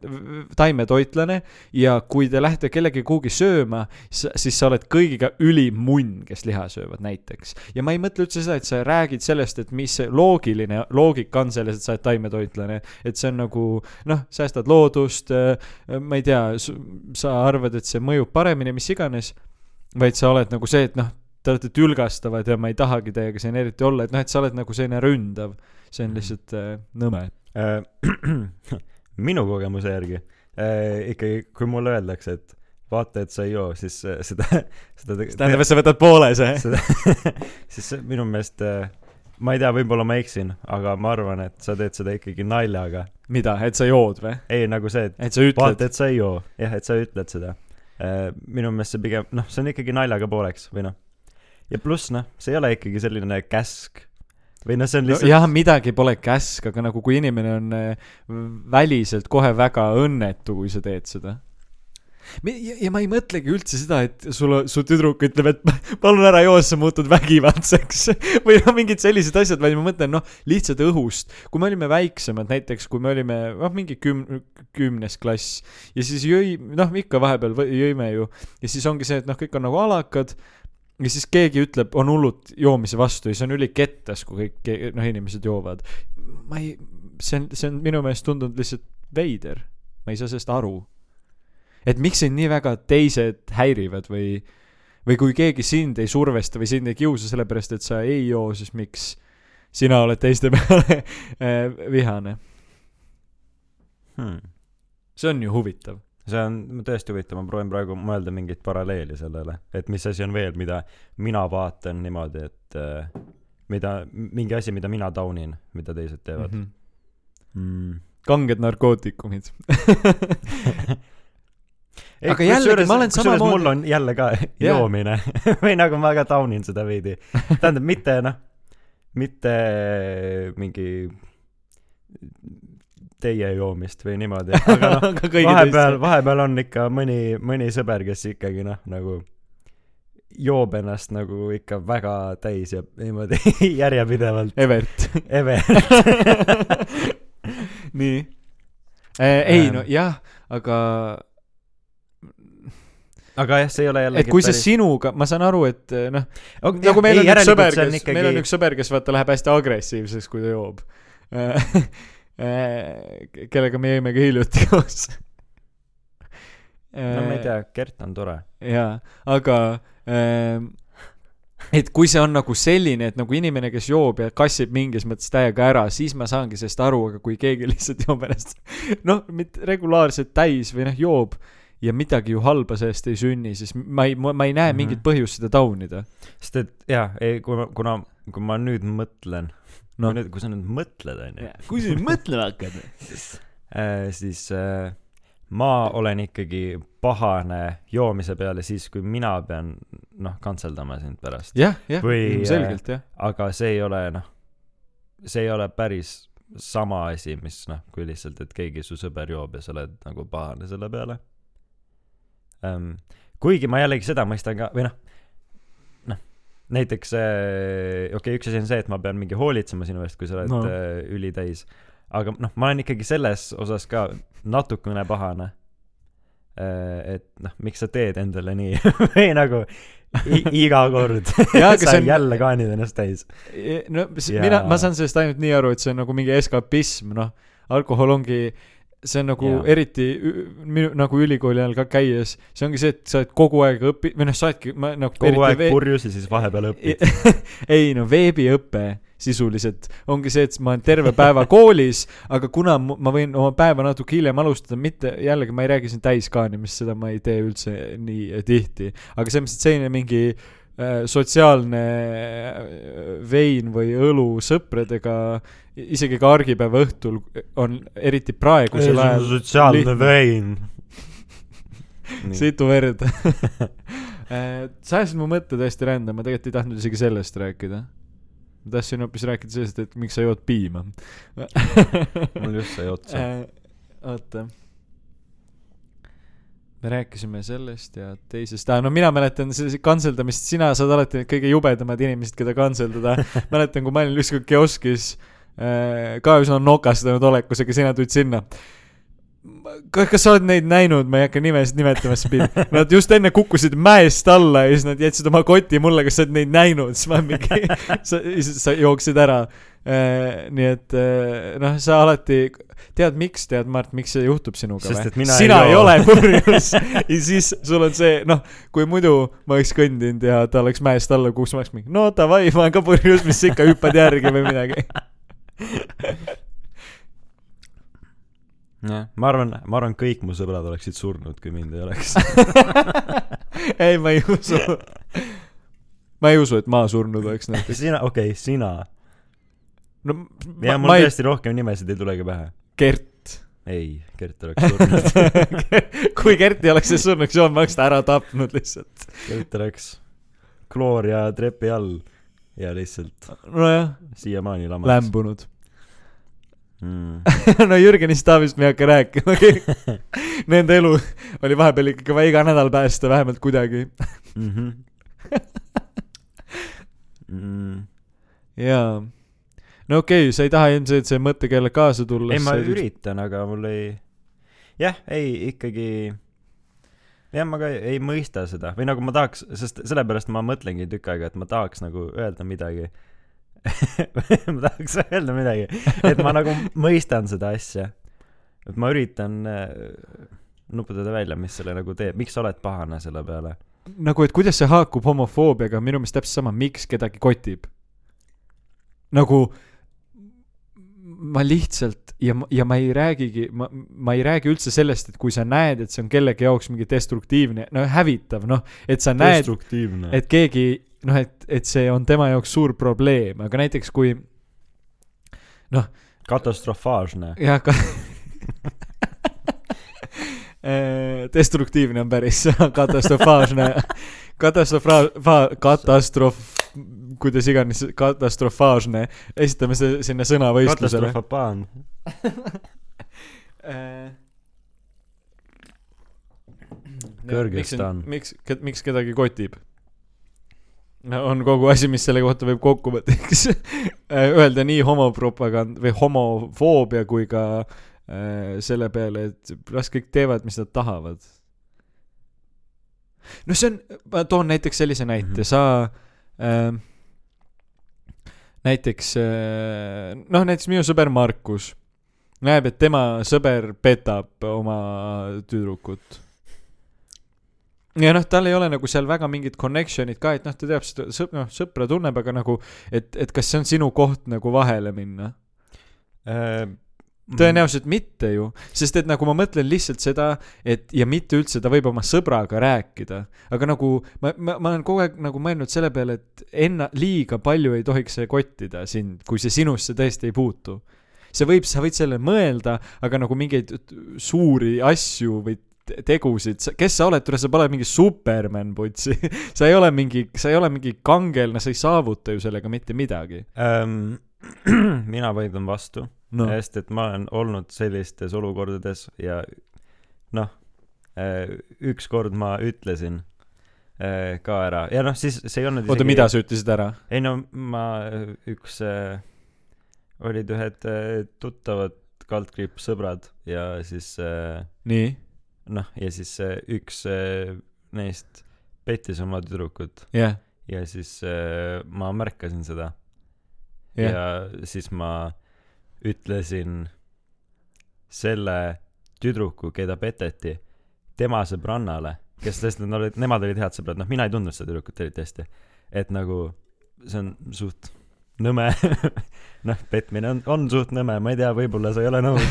taimetoitlane ja kui te lähete kellegi kuhugi sööma, siis sa oled kõigiga ülim munn, kes liha söövad näiteks. ja ma ei mõtle üldse seda, et sa räägid sellest, et mis loogiline loogika on selles, et sa oled taimetoitlane. et see on nagu noh, säästad loodust, ma ei tea, sa arvad, et see mõjub paremini, mis iganes, vaid sa oled nagu see, et noh, te olete tülgastavad ja ma ei tahagi teiega siin eriti olla, et noh, et sa oled nagu selline ründav. see on lihtsalt äh, nõme. Äh, minu kogemuse järgi äh, ikkagi, kui mulle öeldakse, et vaata, et sa ei joo, siis äh, seda, seda see tähendab, et sa võtad poole see. seda, siis minu meelest äh, ma ei tea, võib-olla ma eksin, aga ma arvan, et sa teed seda ikkagi naljaga. mida, et sa jood või? ei, nagu see, et et ütled vaata, et sa ei joo, jah, et sa ütled seda. minu meelest see pigem, noh, see on ikkagi naljaga pooleks või noh. Ja pluss noh, see ei ole ikkagi selline käsk või noh, see on no, lihtsalt jah, midagi pole käsk, aga nagu kui inimene on äh, väliselt kohe väga õnnetu, kui sa teed seda. ja, ja ma ei mõtlegi üldse seda, et sul, su tüdruk ütleb, et palun ära joo, sa muutud vägivaldseks või noh, mingid sellised asjad, vaid ma mõtlen noh, lihtsalt õhust. kui me olime väiksemad, näiteks kui me olime noh, mingi küm-, kümnes klass ja siis jõi, noh, ikka vahepeal jõime ju ja siis ongi see, et noh, kõik on nagu alakad ja siis keegi ütleb, on hullult joomise vastu ja see on ülikettas, kui kõik noh, inimesed joovad. ma ei, see on, see on minu meelest tundunud lihtsalt veider. ma ei saa sellest aru. et miks sind nii väga teised häirivad või, või kui keegi sind ei survesta või sind ei kiusa sellepärast, et sa ei joo, siis miks sina oled teiste peale eh, vihane. hmm.. see on ju huvitav. See on tõesti huvitav, ma proovin praegu mõelda mingit paralleeli sellele, et mis asi on veel, mida mina vaatan niimoodi, et äh, mida, mingi asi, mida mina taunin, mida teised teevad Mhm. mm.. kanged narkootikumid. Ei, Aga jällegi, ma olen samamoodi- mul on jälle ka Jah. joomine või nagu ma ka taunin seda veidi. tähendab, mitte noh, mitte mingi teie joomist või niimoodi, aga noh, vahepeal, vahepeal on ikka mõni, mõni sõber, kes ikkagi noh, nagu joob ennast nagu ikka väga täis ja niimoodi järjepidevalt Evert. eve. nii. ei Ähm. no jah, aga aga jah, see ei ole jällegi et kui see sinuga, ma saan aru, et eh, noh, okay, nagu meil on üks sõber, kes, ikkagi... meil on üks sõber, kes vaata läheb hästi agressiivseks, kui ta joob. kellega me jõime ka hiljuti koos. no ma ei tea, Gert on tore. jaa, aga ähm, et kui see on nagu selline, et nagu inimene, kes joob ja kassib mingis mõttes täiega ära, siis ma saangi sellest aru, aga kui keegi lihtsalt joob ennast noh, mitte regulaarselt täis või noh, joob ja midagi ju halba sellest ei sünni, siis ma ei, ma ei näe Mhm. mingit põhjust seda taunida. sest et jaa, ei, kuna, kuna, kui ma nüüd mõtlen No. no., kui sa nüüd mõtled, onju, kui sa nüüd mõtlema hakkad. siis äh, ma olen ikkagi pahane joomise peale siis, kui mina pean, noh, kantseldama sind pärast. jah, jah, Või, ilmselgelt jah. aga see ei ole, noh, see ei ole päris sama asi, mis noh, kui lihtsalt, et keegi su sõber joob ja sa oled nagu pahane selle peale ähm,. kuigi ma jällegi seda mõistan ka, või noh, noh, näiteks äh, okei okay,, üks asi on see, et ma pean mingi hoolitsema sinu eest, kui sa oled No. äh, ülitäis. aga noh, ma olen ikkagi selles osas ka natukene pahane äh,. et noh, miks sa teed endale nii või nagu iga kord aga sa on- jälle kaanid ennast täis. no Ja- mina, ma saan sellest ainult nii aru, et see on nagu mingi eskapism, noh, alkohol ongi, see on nagu Jaa. eriti minu nagu ülikooli ajal ka käies, see ongi see, et sa oled kogu aeg õpi-, või noh, sa oledki, ma nagu kogu aeg vee- purjus ja siis vahepeal õpid. ei no veebiõpe sisuliselt ongi see, et ma olen terve päeva koolis, aga kuna ma võin oma päeva natuke hiljem alustada, mitte jällegi ma ei räägi siin täiskaanimist, seda ma ei tee üldse nii tihti, aga selles mõttes, et selline mingi sotsiaalne äh, vein või õlu sõpradega, isegi ka argipäeva õhtul on eriti praegusel ajal sotsiaalne vein. situ verd sa ajasid mu mõtte täiesti rända, ma tegelikult ei tahtnud isegi sellest rääkida. ma tahtsin hoopis rääkida sellest, et miks sa jood piima. mul just sai otsa. Äh, oota. Me rääkisime sellest ja teisest ah,, no mina mäletan kantseldamist, sina saad alati need kõige jubedamad inimesed, keda kantseldada. mäletan, kui ma olin ükskord kioskis äh, ka üsna nokastanud olekusega, sina tulid sinna. kas, kas sa oled neid näinud, ma ei hakka nimesid nimetama, sest pidi- nad just enne kukkusid mäest alla ja siis nad jätsid oma koti mulle, kas sa oled neid näinud, siis ma mingi, sa, sa jooksid ära. Nii et äh, noh, sa alati, tead miks, tead Mart, miks see juhtub sinuga või? ei sina ei, joo. ole purjus ja siis sul on see, noh, kui muidu ma oleks kõndinud ja ta oleks mäest alla kukkunud, ma oleks mingi, no davai, ma olen ka purjus, mis sa ikka hüppad järgi või midagi. jah, ma arvan, ma arvan, kõik mu sõbrad oleksid surnud, kui mind ei oleks. ei, ma ei usu. ma ei usu, et ma surnud oleks näiteks. sina, okei okay,, sina. No ja ma, mul ma ei, tõesti rohkem nimesid ei tulegi pähe. Gert. ei, Gert oleks surnud. kui Gert ei oleks see surnud, siis ma oleks ta ära tapnud lihtsalt. Gert oleks Gloria trepi all ja lihtsalt nojah, siiamaani lamas. lämbunud. mm. no Jürgenist Taavist me ei hakka rääkimagi. Nende elu oli vahepeal ikkagi vaja iga nädal päästa vähemalt kuidagi. Mm -hmm. mm. jaa. No okei okay,, sa ei taha ilmselt see mõttekeel kaasa tulla. ei, ma üritan, aga mul ei, jah, ei ikkagi, jah, ma ka ei, ei mõista seda või nagu ma tahaks, sest sellepärast ma mõtlengi tükk aega, et ma tahaks nagu öelda midagi ma tahaks öelda midagi, et ma nagu mõistan seda asja. et ma üritan äh, nuputada välja, mis selle nagu teeb, miks sa oled pahane selle peale. nagu, et kuidas see haakub homofoobiaga, minu meelest täpselt sama, miks kedagi kotib. nagu ma lihtsalt ja, ja ma ei räägigi, ma, ma ei räägi üldse sellest, et kui sa näed, et see on kellegi jaoks mingi destruktiivne, no hävitav, noh, et sa näed, et keegi noh, et, et see on tema jaoks suur probleem, aga näiteks kui katastrofaalne. jah, ka Eh, destruktiivne on päris katastrofaalne, katastrofaa-, katastroof, kuidas iganes, katastrofaalne, esitame see sinna sõnavõistlusele. katastrofapaan. Kõrgõzstan. miks, miks kedagi kotib? on kogu asi, mis selle kohta võib kokkuvõtteks öelda nii homopropagand või homofoobia kui ka äh, selle peale, et las kõik teevad, mis nad tahavad. no see on, ma toon näiteks sellise näite, Mhm. sa äh, näiteks äh, noh, näiteks minu sõber Markus näeb, et tema sõber petab oma tüdrukut ja noh, tal ei ole nagu seal väga mingit connection'it ka, et noh, ta teab seda sõp-, noh, sõpra tunneb, aga nagu, et, et kas see on sinu koht nagu vahele minna? Äh, tõenäoliselt mitte ju, sest et nagu ma mõtlen lihtsalt seda, et ja mitte üldse ta võib oma sõbraga rääkida, aga nagu ma, ma, ma olen kogu aeg nagu mõelnud selle peale, et enna-, liiga palju ei tohiks see kottida sind, kui see sinusse tõesti ei puutu. see võib, sa võid sellele mõelda, aga nagu mingeid suuri asju või te- tegusid, kes sa oled, tule sa pole mingi Superman, putsi. sa ei ole mingi, sa ei ole mingi kangelane, sa ei saavuta ju sellega mitte midagi. ähm, mina vaidlen vastu no. Sest et ma olen olnud sellistes olukordades ja noh, ükskord ma ütlesin äh, ka ära. Ja noh, siis see ei olnud oota, mida sa ütlesid ära? ei no ma, üks äh,, olid ühed äh, tuttavad kaldkriips sõbrad ja siis äh, nii, noh, ja siis äh, üks äh, neist pettis oma tüdrukut. Jah, ja siis äh, ma märkasin seda. Jah, ja siis ma ütlesin selle tüdruku, keda peteti, tema sõbrannale, kes tõesti, nad olid, nemad olid head sõbrad, noh, mina ei tundnud seda tüdrukut eriti hästi. et nagu see on suht nõme, noh, petmine on, on suht nõme, ma ei tea, võib-olla sa ei ole nõus.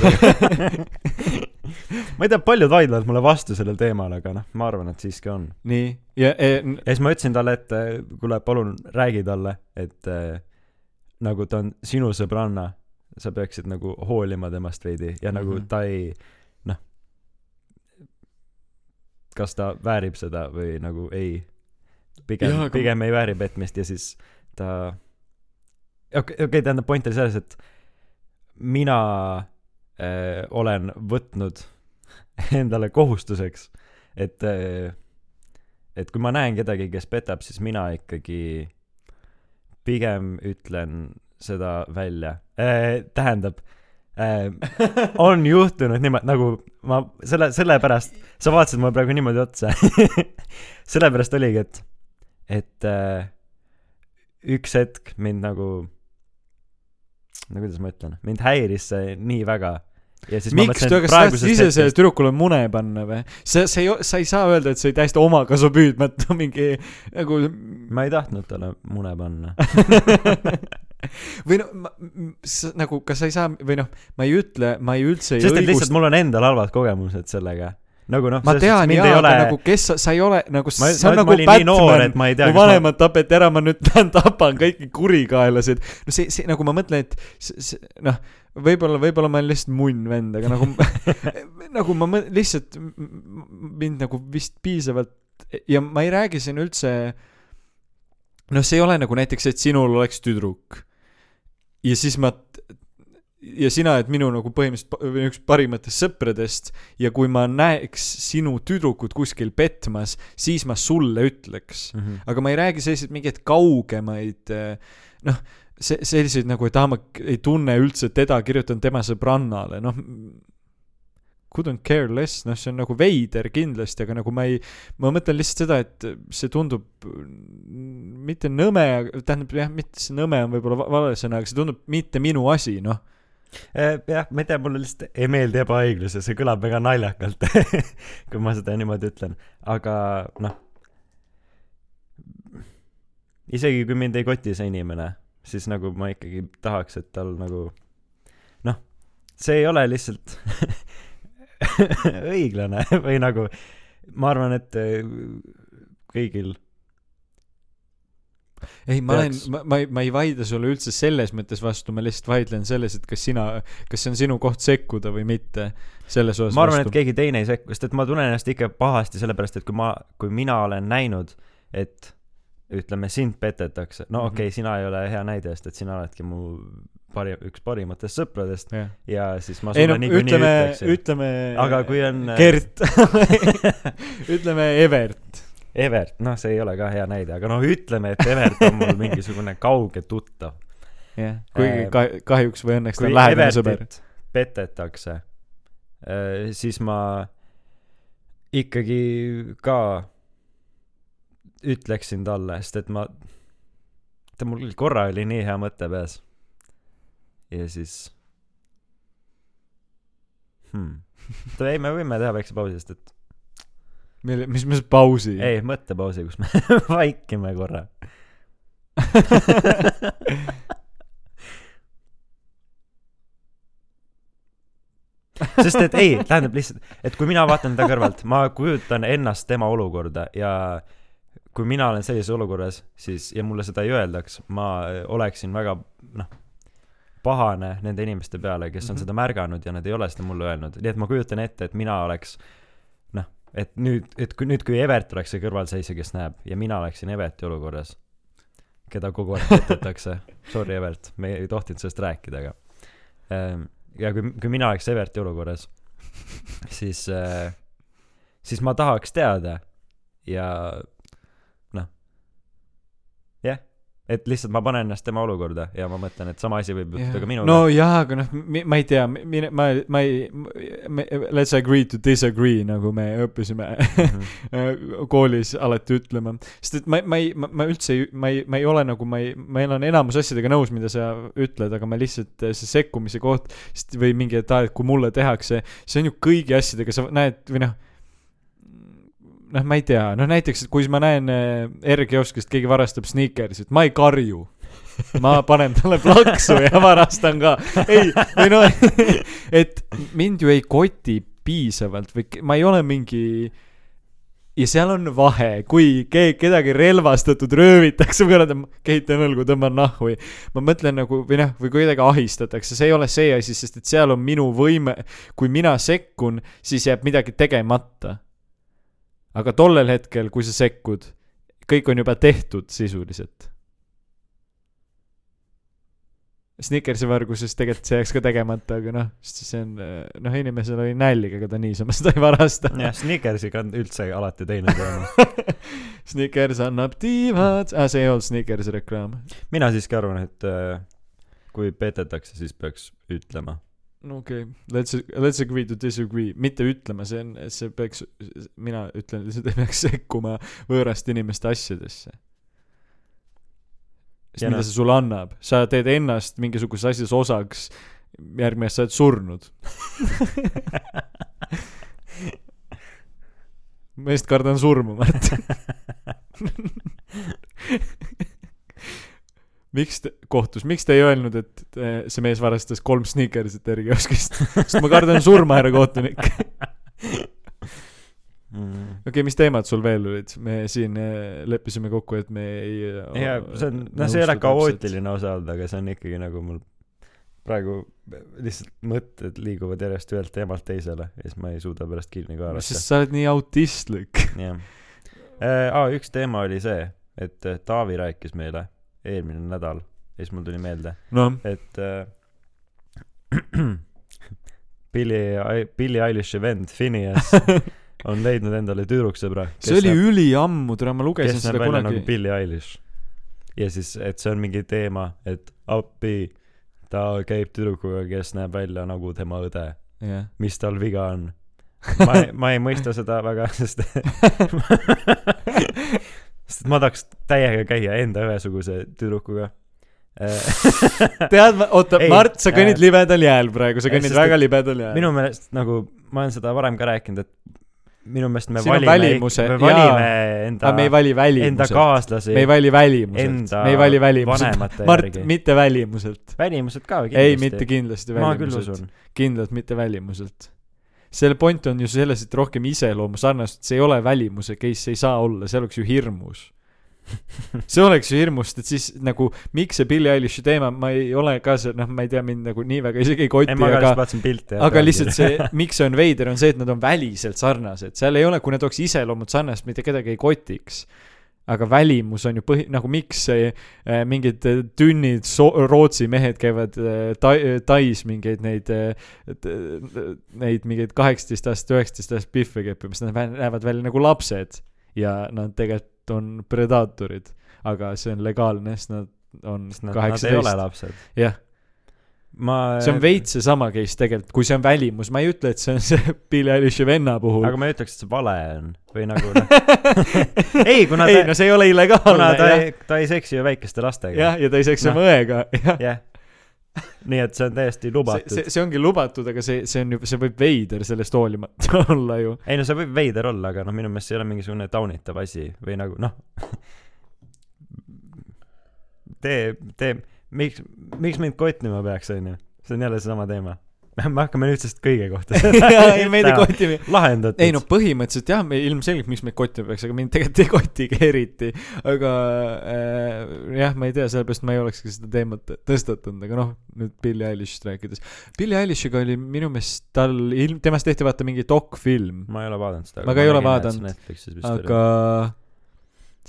ma ei tea, paljud vaidlevad mulle vastu sellel teemal, aga noh, ma arvan, et siiski on. nii, ja e, ja siis ma ütlesin talle, et eh, kuule, palun räägi talle, et äh, nagu ta on sinu sõbranna, sa peaksid nagu hoolima temast veidi ja nagu Mhm. ta ei, noh, kas ta väärib seda või nagu ei. pigem Jaa,, aga- pigem ei vääri petmist ja siis ta, okei okay,, okay,, tähendab, point oli selles, et mina äh, olen võtnud endale kohustuseks, et äh, et kui ma näen kedagi, kes petab, siis mina ikkagi pigem ütlen seda välja äh,. tähendab äh,, on juhtunud niimoodi, nagu ma selle, sellepärast, sa vaatasid mulle praegu niimoodi otsa. sellepärast oligi, et, et äh, üks hetk mind nagu, no kuidas ma ütlen, mind häiris see nii väga. miks, ma kas sa tahtsid ise sellele tüdrukule mune panna või? sa, sa ei, sa ei saa öelda, et see oli täiesti omakasupüüdmatu mingi nagu ma ei tahtnud talle mune panna. või noh, nagu kas sa ei saa või noh, ma ei ütle, ma ei üldse ei sest et õigusta lihtsalt mul on endal halvad kogemused sellega. nagu noh, ma tean jaa, aga nagu kes sa, sa ei ole nagu, ma, on ma, nagu ma Batman et, ma ei tea, mu vanemad tapeti ära, ma nüüd lähen tapan kõiki kurikaelasid. no see, see nagu ma mõtlen, et see, see noh, võib-olla, võib-olla ma olen lihtsalt munn vend, aga nagu nagu ma mõ- lihtsalt mind nagu vist piisavalt ja ma ei räägi siin üldse noh, see ei ole nagu näiteks, et sinul oleks tüdruk ja siis ma ja sina oled minu nagu põhimõtteliselt üks parimatest sõpradest ja kui ma näeks sinu tüdrukut kuskil petmas, siis ma sulle ütleks. mm. -hmm. aga ma ei räägi selliseid mingeid kaugemaid eh, noh, see, selliseid nagu, et aa, ma k- ei tunne üldse teda, kirjutan tema sõbrannale, noh couldn't care less, noh, see on nagu veider kindlasti, aga nagu ma ei, ma mõtlen lihtsalt seda, et see tundub mitte nõme, tähendab jah, mitte see nõme on võib-olla va- vale sõna, aga see tundub mitte minu asi, noh. Eh, jah, ma ei tea, mulle lihtsalt ei meeldi ebaõiglus ja see kõlab väga naljakalt, kui ma seda niimoodi ütlen, aga noh, isegi kui mind ei koti see inimene, siis nagu ma ikkagi tahaks, et tal nagu noh, see ei ole lihtsalt õiglane või nagu ma arvan, et eh, kõigil. Ei, ma olen ma, ma ei, ma ei vaidle sulle üldse selles mõttes vastu, ma lihtsalt vaidlen selles, et kas sina, kas see on sinu koht sekkuda või mitte, selles osas ma arvan, et keegi teine ei sekku, sest et ma tunnen ennast ikka pahasti, sellepärast et kui ma, kui mina olen näinud, et ütleme, sind petetakse, no Mhm. okei okay,, sina ei ole hea näide, sest et sina oledki mu pari-, üks parimatest sõpradest jah, ja siis ma sulle no niikuinii ütleksin. ütleme aga kui on äh, Gert ütleme Evert. Evert, noh, see ei ole ka hea näide, aga noh, ütleme, et Evert on mul mingisugune kauge tuttav. jah, kuigi Äh, ka-, kahjuks või õnneks ta on lähedane sõber. Petetakse, siis ma ikkagi ka ütleksin talle, sest et ma, ta mul korra oli nii hea mõte peas. Ja siis hmm.. ei, me võime teha väikse pausi, sest et mille, mis, mis pausi? ei, mõttepausi, kus me vaikime korra. sest et ei, tähendab lihtsalt, et kui mina vaatan teda kõrvalt, ma kujutan ennast tema olukorda ja kui mina olen sellises olukorras, siis ja mulle seda ei öeldaks, ma oleksin väga noh, pahane nende inimeste peale, kes on Mhm. seda märganud ja nad ei ole seda mulle öelnud, nii et ma kujutan ette, et mina oleks noh, et nüüd, et kui nüüd, kui Evert oleks see kõrvalseisja, kes näeb ja mina oleksin Everti olukorras, keda kogu aeg petetakse, sorry Evert, me ei tohtinud sellest rääkida, aga ähm, ja kui, kui mina oleks Everti olukorras, siis äh,, siis ma tahaks teada ja noh, jah, et lihtsalt ma panen ennast tema olukorda ja ma mõtlen, et sama asi võib juhtuda ka minuga no jaa, aga noh, ma ei tea, mine, ma, ma ei, let's agree to disagree, nagu me õppisime Mhm. koolis alati ütlema. sest et ma, ma ei, ma üldse ei, ma ei, ma ei ole nagu, ma ei, ma olen enamus asjadega nõus, mida sa ütled, aga ma lihtsalt, see sekkumise koht või mingi, et aa, et kui mulle tehakse, see on ju kõigi asjadega, sa näed või noh, noh, ma ei tea, noh näiteks, et kui ma näen äh, R-kioskist keegi varastab sneakersit, ma ei karju. ma panen talle plaksu ja varastan ka. ei, või noh, et mind ju ei koti piisavalt või ma ei ole mingi ja seal on vahe, kui keegi, kedagi relvastatud röövitakse, ma kurat, kehitan õlgu, tõmban nahhu või ma mõtlen nagu või noh, või kui kedagi ahistatakse, see ei ole see asi, sest et seal on minu võime, kui mina sekkun, siis jääb midagi tegemata. Aga tollel hetkel, kui sa sekkud, kõik on juba tehtud sisuliselt. Snickersi varguses tegelikult see jääks ka tegemata, aga noh, sest see on, noh, inimesel oli nälg, ega ta niisama seda ei varasta. jah, Snickersiga on üldse alati teine teema. Snickers annab tiivad ah,, see ei olnud Snickersi reklaam. mina siiski arvan, et äh, kui petetakse, siis peaks ütlema. No okei okay., let's, let's agree to disagree, mitte ütlema, see on, see peaks, mina ütlen lihtsalt, ei peaks sekkuma võõraste inimeste asjadesse. sest mida see sulle annab, sa teed ennast mingisuguses asjas osaks, järgmine aasta sa oled surnud. ma just kardan surma, Mart. miks te, kohtus, miks te ei öelnud, et eh, see mees varastas kolm sneakersit Erikioskist? sest ma kardan surma, härra kohtunik. mm.. okei okay,, mis teemad sul veel olid? me siin eh, leppisime kokku, et me ei. ja see on, noh, see ei ole kaootiline osa olnud, aga see on ikkagi nagu mul praegu lihtsalt mõtted liiguvad järjest ühelt teemalt teisele ja siis ma ei suuda pärast kinni ka haarata. sest sa oled nii autistlik. jah. aa, üks teema oli see, et Taavi rääkis meile eelmine nädal ja siis mul tuli meelde, noh, et äh, Billie, Billie Eilish'i vend Phineas on leidnud endale tüdruksõbra. see oli üliammu, tere, ma lugesin seda kunagi nagu. Billie Eilish. ja siis, et see on mingi teema, et appi, ta käib tüdrukuga, kes näeb välja nagu tema õde, jah, mis tal viga on. ma ei, ma ei mõista seda väga, sest sest ma tahaks täiega käia enda ühesuguse tüdrukuga. tead, oota, Mart, sa kõnnid äh, libedal jääl praegu, sa äh, kõnnid väga libedal jääl. minu meelest nagu, ma olen seda varem ka rääkinud, et minu meelest me Siin valime, me valime jaa. enda me ei, vali enda välimuselt. kaaslasi me ei vali välimuselt, me ei vali välimuselt. Mart mitte välimuselt. välimused ka ei, mitte kindlasti välimuselt. kindlalt mitte välimuselt. Selle point on ju selles, et rohkem iseloomu sarnast, see ei ole välimuse case, see ei saa olla, see oleks ju hirmus. see oleks ju hirmus, et siis nagu miks see Billie Eilish'i teema, ma ei ole ka see, noh, ma ei tea, mind nagu nii väga isegi ei koti aga pilte. aga lihtsalt see, miks see on veider, on see, et nad on väliselt sarnased, seal ei ole, kui nad oleks iseloomud sarnased, mitte kedagi ei kotiks. Aga välimus on ju põhi, nagu miks see äh, mingid äh, tünnid so-, Rootsi mehed käivad äh, tai-, Tais mingeid neid neid mingeid kaheksateist aastast, üheksateist aastast pihve keppimas, nad näevad välja nagu lapsed. Ja nad tegelikult on predaatorid, aga see on legaalne, sest nad on sest nad, ei ole kaheksateist, lapsed. jah, ma. see on veits seesama case tegelikult, kui see on välimus, ma ei ütle, et see on see Billie Eilish'i venna puhul. aga ma ei ütleks, et see vale on või nagu noh, ei, kuna ei ta no, see ei ole illegaalne kuna ta ei, ta ei seksi ju väikeste lastega. jah, ja ta ei seksi Noh. oma õega, jah. jah. nii et see on täiesti lubatud see, see ongi lubatud, aga see, see on ju, see võib veider sellest hoolimata olla ju. ei no see võib veider olla, aga noh, minu meelest see ei ole mingisugune taunitav asi või nagu noh, tee, tee, miks, miks mind kottima peaks, onju. see on jälle seesama teema. me hakkame nüüdsest kõige kohta ei, meid ei koti. lahendatud. ei no põhimõtteliselt jah, me ilmselgelt, miks meid kottima peaks, aga mind tegelikult ei kotigi eriti. aga äh, jah, ma ei tea, sellepärast ma ei olekski seda teemat tõstatanud, aga noh, nüüd Billie Eilish'ist rääkides. Billie Eilish'iga oli minu meelest tal ilm, temast tehti vaata mingi dokfilm, ma ei ole vaadanud seda. Ma ka ei ole vaadanud, aga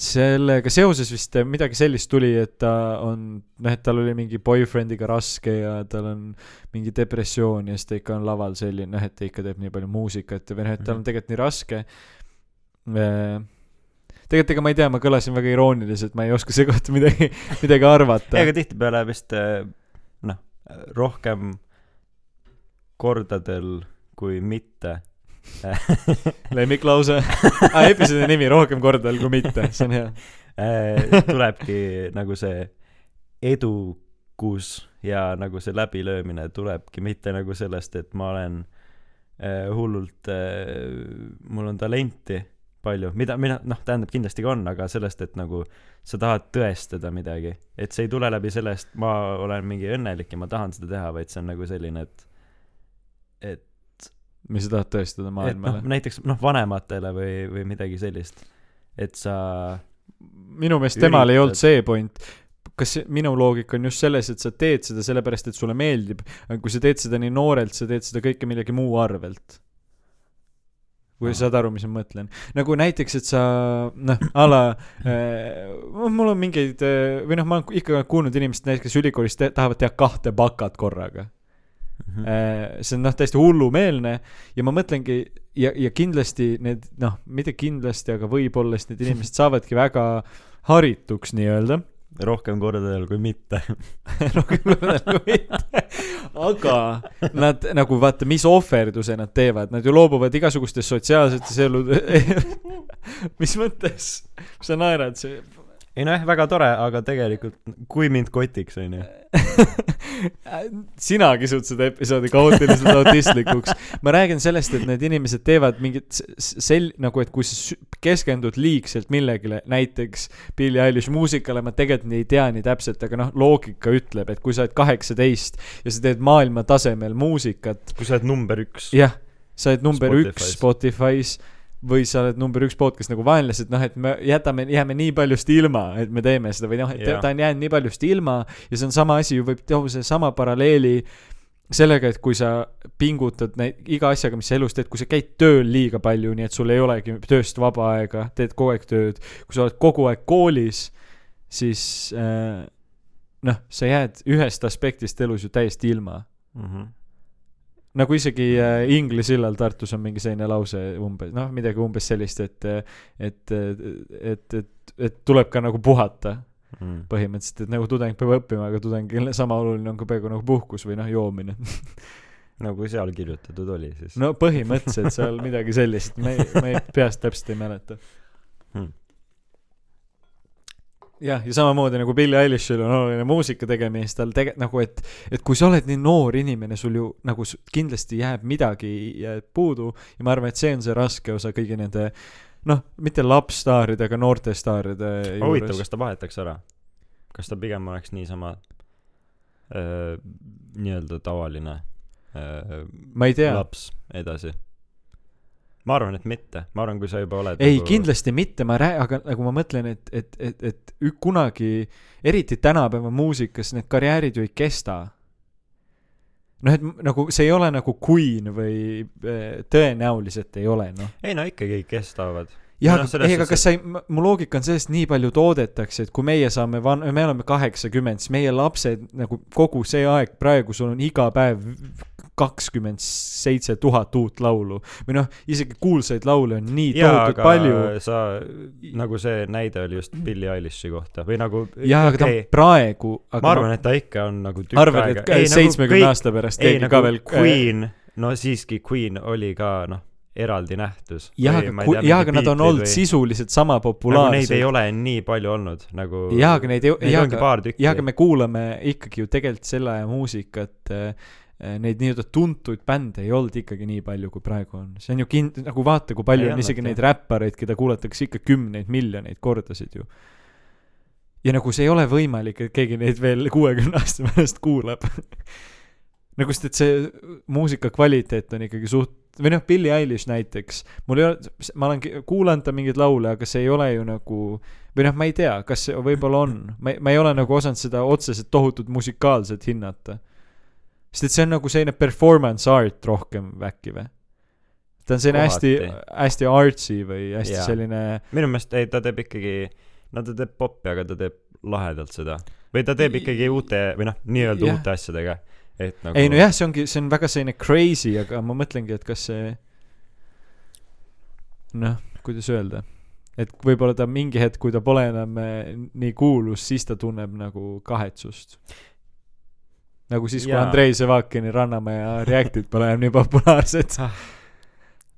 sellega seoses vist midagi sellist tuli, et ta on, noh, et tal oli mingi boyfriend'iga raske ja tal on mingi depressioon ja siis ta ikka on laval selline, noh, et ta ikka teeb nii palju muusikat või noh, et tal on tegelikult nii raske. tegelikult ega ma ei tea, ma kõlasin väga irooniliselt, ma ei oska selle kohta midagi, midagi arvata. Ei, aga tihtipeale vist eh, noh, rohkem kordadel kui mitte lemmiklause ah,, episoodi nimi rohkem kordadel kui mitte, see on hea. eh, tulebki nagu see edukus ja nagu see läbilöömine tulebki mitte nagu sellest, et ma olen eh, hullult eh,, mul on talenti palju, mida mina noh, tähendab kindlasti ka on, aga sellest, et nagu sa tahad tõestada midagi, et see ei tule läbi sellest, ma olen mingi õnnelik ja ma tahan seda teha, vaid see on nagu selline, et et mis sa tahad tõestada et noh maailmale?, näiteks noh vanematele või, või midagi sellist, et sa minu meelest temal ei olnud üritad- see point. kas minu loogika on just selles, et sa teed seda sellepärast, et sulle meeldib, aga kui sa teed seda nii noorelt, sa teed seda kõike millegi muu arvelt. kui sa saad aru, mis ma mõtlen. nagu näiteks, et sa noh, a la äh, mul on mingeid äh, või noh, ma olen ikka kuulnud inimesed näiteks, kes ülikoolis te tahavad teha kahte bakat korraga Mhm. Äh, see on noh, täiesti hullumeelne ja ma mõtlengi ja, ja kindlasti need noh, mitte kindlasti, aga võib-olla siis need inimesed saavadki väga harituks nii-öelda. rohkem kordadel kui mitte rohkem kui mitte. aga nad nagu vaata, mis ohverduse nad teevad, nad ju loobuvad igasugustest sotsiaalsetest elud. mis mõttes, sa naerad, see ei nojah, väga tore, aga tegelikult kui mind kotiks, onju. sina kisud seda episoodi kaootiliselt autistlikuks. ma räägin sellest, et need inimesed teevad mingit sel-, nagu et kui sa keskendud liigselt millegile, näiteks Billie Eilish muusikale, ma tegelikult ei tea nii täpselt, aga noh, loogika ütleb, et kui sa oled kaheksateist ja sa teed maailma tasemel muusikat, kui sa oled number üks. jah, sa oled number Spotify's. üks Spotify's või sa oled number üks podcast nagu vaenlased, noh, et me jätame, jääme nii paljust ilma, et me teeme seda või noh, et ta on jäänud nii paljust ilma ja see on sama asi ju võib tuua seesama paralleeli sellega, et kui sa pingutad neid iga asjaga, mis sa elus teed, kui sa käid tööl liiga palju, nii et sul ei olegi tööst vaba aega, teed kogu aeg tööd, kui sa oled kogu aeg koolis, siis äh, noh, sa jääd ühest aspektist elus ju täiesti ilma Mhm. Nagu isegi äh, Ingli sillal Tartus on mingi selline lause umbes, noh, midagi umbes sellist, et, et, et, et, et tuleb ka nagu puhata Mm. põhimõtteliselt, et nagu tudeng peab õppima, aga tudengil sama oluline on ka peaaegu nagu puhkus või noh, joomine. nagu seal kirjutatud oli siis no põhimõtteliselt seal midagi sellist, ma ei, ma ei peast täpselt ei mäleta. Hmm. jah, ja samamoodi nagu Billie Eilishil on oluline muusika tegemine, siis tal tege-, nagu et, et kui sa oled nii noor inimene, sul ju nagu kindlasti jääb midagi jääb puudu ja ma arvan, et see on see raske osa kõigi nende noh, mitte lapsstaaride, aga noorte staaride huvitav, juures. kas ta vahetaks ära? kas ta pigem oleks niisama öö, nii-öelda tavaline öö, ma ei tea, laps edasi? Ma arvan, et mitte, ma arvan, kui sa juba oled ei nagu..., kindlasti mitte, ma rää-, aga nagu ma mõtlen, et, et, et, et ük- kunagi, eriti tänapäeva muusikas, need karjäärid ju ei kesta. noh, et nagu see ei ole nagu Queen või äh, tõenäoliselt ei ole, noh. ei no ikkagi kestavad. jah, aga selles ei, aga kas sa ei, mu loogika on sellest, nii palju toodetakse, et kui meie saame van-, me oleme kaheksakümmend, siis meie lapsed nagu kogu see aeg praegu sul on iga päev kakskümmend seitse tuhat uut laulu või noh, isegi kuulsaid laule on nii jaa, tohutult palju. sa, nagu see näide oli just Billie Eilish'i kohta või nagu jah, aga ta on praegu, ma arvan, et ta ikka on nagu tükk arvad, aega et seitsmekümne aasta pärast keegi nagu ka veel Queen, no siiski Queen oli ka noh, eraldi nähtus. jah, aga, jah, aga nad on olnud sisuliselt sama nagu neid ei populaarsed. ole nii palju olnud nagu jaa, aga neid ei, jaa, ongi aga, jaa, aga me kuulame ikkagi ju tegelikult selle aja muusikat äh, neid nii-öelda tuntuid bände ei olnud ikkagi nii palju, kui praegu on. see on ju kind-, nagu vaata, kui palju Ei on isegi jah. neid räppareid, keda kuulatakse ikka kümneid miljoneid kordasid ju. ja nagu see ei ole võimalik, et keegi neid veel kuuekümne aasta pärast kuulab. nagu sest, et see muusika kvaliteet on ikkagi suht-, või noh, Billie Eilish näiteks, mul ei ole, ma olen kuulanud ta mingeid laule, aga see ei ole ju nagu või noh, ma ei tea, kas see võib-olla on, ma, ma ei ole nagu osanud seda otseselt tohutut musikaalselt hinnata. Sest et see on nagu selline performance art rohkem äkki või? ta on selline hästi Kohati., hästi artsy või hästi Jaa. selline minu meelest ei, ta teeb ikkagi, no ta teeb popi, aga ta teeb lahedalt seda. või ta teeb ikkagi uute või noh, nii-öelda Jah. uute asjadega. et nagu ei nojah, see ongi, see on väga selline crazy, aga ma mõtlengi, et kas see noh, kuidas öelda, et võib-olla ta mingi hetk, kui ta pole enam eh, nii kuulus, siis ta tunneb nagu kahetsust. Nagu siis, kui. Andrei Sevakini Rannamäe ja Reactid pole enam nii populaarsed.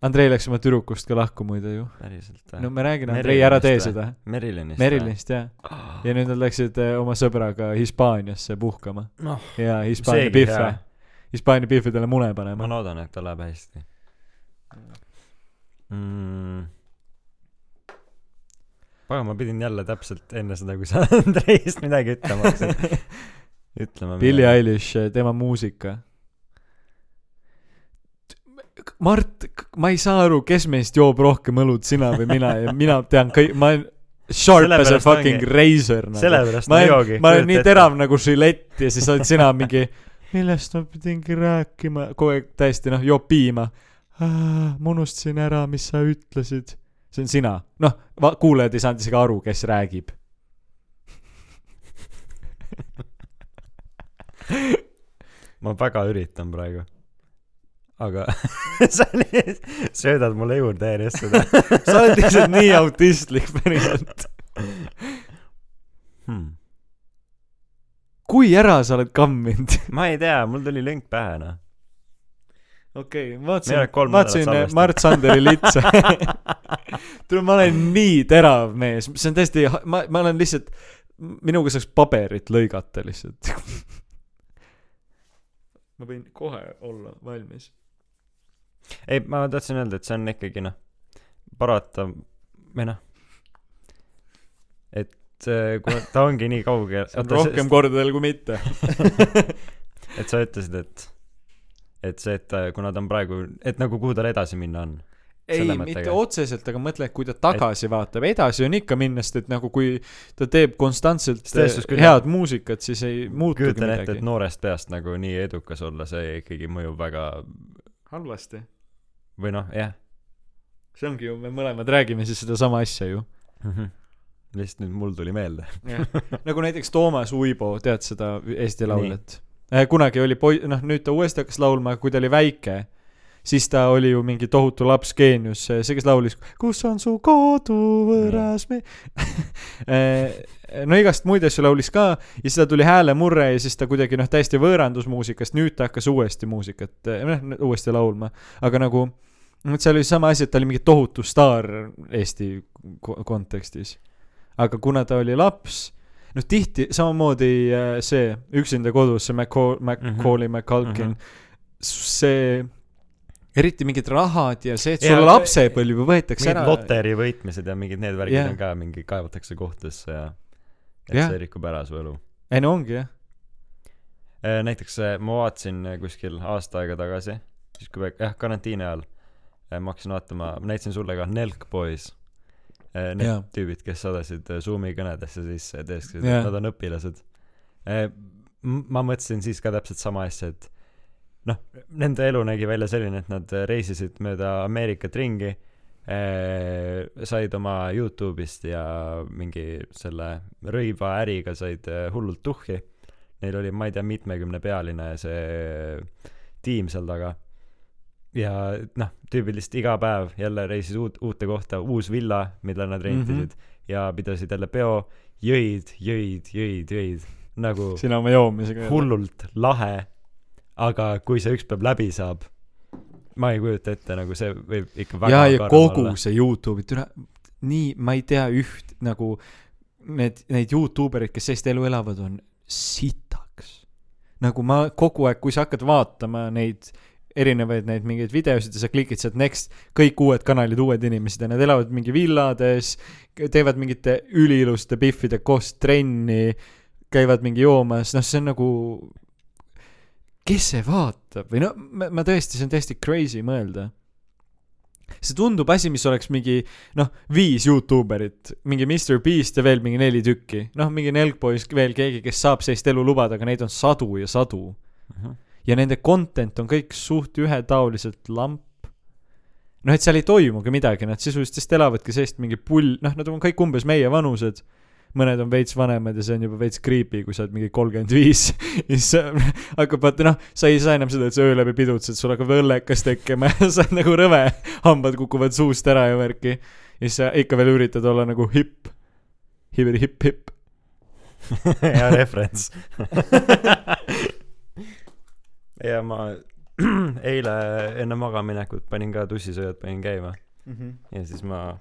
Andrei läks oma tüdrukust ka lahku muide ju. päriselt no ma räägin, Andrei, ära tee seda. Merilinist. Merilinist jah. ja nüüd nad läksid eh, oma sõbraga Hispaaniasse puhkama noh, ja Hispaania pihve Hispaania pihvidele mune ma panema. loodan, et tal läheb hästi mm.. pagan, ma pidin jälle täpselt enne seda, kui sa Andreist midagi ütlema hakkasid, ütlema. Billie Eilish, tema muusika. Mart, ma ei saa aru, kes meist joob rohkem õlut, sina või mina ja mina tean kõik, ma olen sharp as a fucking ongi- razor nagu. sellepärast ma joogi. ma olen nii terav nagu žilett ja siis oled sina mingi, millest ma pidingi rääkima, kogu aeg täiesti noh, joob piima. ma unustasin ära, mis sa ütlesid. see on sina, noh, kuulajad ei saanud isegi aru, kes räägib. ma väga üritan praegu. aga sa lihtsalt söödad mulle juurde järjest seda sa oled lihtsalt nii autistlik päriselt. hmm.. kui ära sa oled kamminud? ma ei tea, mul tuli lünk pähe noh. okei okay,, vaatasin vaatasin salvestanud. Mart Sanderi litse. tule, ma olen nii terav mees, see on täiesti, ma, ma olen lihtsalt, minuga saaks paberit lõigata lihtsalt. Ma võin kohe olla valmis. ei, ma tahtsin öelda, et see on ikkagi noh, parata, või noh, et äh, kuna ta ongi nii kaugel. see on rohkem kordadel kui mitte. et sa ütlesid, et, et see, et ta- kuna ta on praegu, et nagu kuhu tal edasi minna on. ei, mitte otseselt, aga mõtle, et kui ta tagasi vaatab, edasi on ikka minna, sest et nagu kui ta teeb konstantselt küll, head muusikat, siis ei muutugi kujutan ette, midagi et. noorest peast nagu nii edukas olla, see ikkagi mõjub väga, halvasti. või noh, jah see ongi ju, me mõlemad räägime siis sedasama asja ju. mm. -hmm. lihtsalt nüüd mul tuli meelde. nagu näiteks Toomas Uibo, tead seda Eesti lauljat? kunagi oli poi-, noh nüüd ta uuesti hakkas laulma, kui ta oli väike, siis ta oli ju mingi tohutu laps geenius, see, kes laulis Kus on su kodu, võõras me-. no igast muid asju laulis ka ja siis ta tuli häälemurre ja siis ta kuidagi noh, täiesti võõrandus muusikast, nüüd ta hakkas uuesti muusikat, noh uuesti laulma, aga nagu noh, seal oli sama asi, et ta oli mingi tohutu staar Eesti ko- kontekstis. aga kuna ta oli laps, noh tihti samamoodi äh, see Üksinda kodus, see Macaul-, Macaulay McCulkin mm. -hmm. see eriti mingid rahad ja see, et Jaa, sul aga- lapsepõlv ju võetakse ära. loteri võitmised ja mingid need värgid Jah. on ka mingi kaevatakse kohtusse ja et Jah. see rikub ära su elu. ei no ongi jah. näiteks äh, ma vaatasin äh, kuskil aasta aega tagasi, siis kui väike, jah, karantiini ajal, ma hakkasin vaatama, ma näitasin sulle ka Nelk Boys. Need Jaa. tüübid, kes sadasid äh, Zoomi kõnedesse sisse ja tõestasid, Jaa. et nad on õpilased. ma mõtlesin siis ka täpselt sama asja, et noh, nende elu nägi välja selline, et nad reisisid mööda Ameerikat ringi, said oma Youtube'ist ja mingi selle rõivaäriga said äh, hullult tuhhi. Neil oli, ma ei tea, mitmekümnepealine see tiim seal taga. ja noh, tüübid lihtsalt iga päev jälle reisid uut, uute kohta, uus villa, mida nad rentisid mm -hmm. ja pidasid jälle peo, jõid, jõid, jõid, jõid nagu sina oma joomisega. hullult lahe, aga kui see üks päev läbi saab, ma ei kujuta ette, nagu see võib ikka väga ja, ja kogu olla. see Youtube'i, tule, nii, ma ei tea üht nagu need, neid Youtube erid, kes sellist elu elavad, on sitaks. nagu ma kogu aeg, kui sa hakkad vaatama neid erinevaid neid mingeid videosid ja sa klikid sealt next, kõik uued kanalid, uued inimesed ja nad elavad mingi villades, teevad mingite üliiluste biffide koos trenni, käivad mingi joomas, noh, see on nagu kes see vaatab või no ma, ma tõesti, see on täiesti crazy mõelda. see tundub asi, mis oleks mingi noh, viis Youtube erit, mingi Mr Beast ja veel mingi neli tükki, noh, mingi Nelkboys veel keegi, kes saab sellist elu lubada, aga neid on sadu ja sadu. Mhm. ja nende content on kõik suht ühetaoliselt lamp. noh, et seal ei toimugi midagi, nad sisuliselt lihtsalt elavadki sellist mingi pull, noh, nad on kõik umbes meie vanused mõned on veits vanemad ja see on juba veits creepy, kui sa oled mingi kolmkümmend viis ja siis hakkab vaata noh, sa ei saa enam seda, et sa öö läbi pidutsed, sul hakkab õllekas tekkima ja sa oled nagu rõve, hambad kukuvad suust ära ja värki. ja siis sa ikka veel üritad olla nagu hipp, hiberi hipp hipp. hea referents. ja ma eile enne magamaminekut panin ka tussisööjad panin käima ja siis ma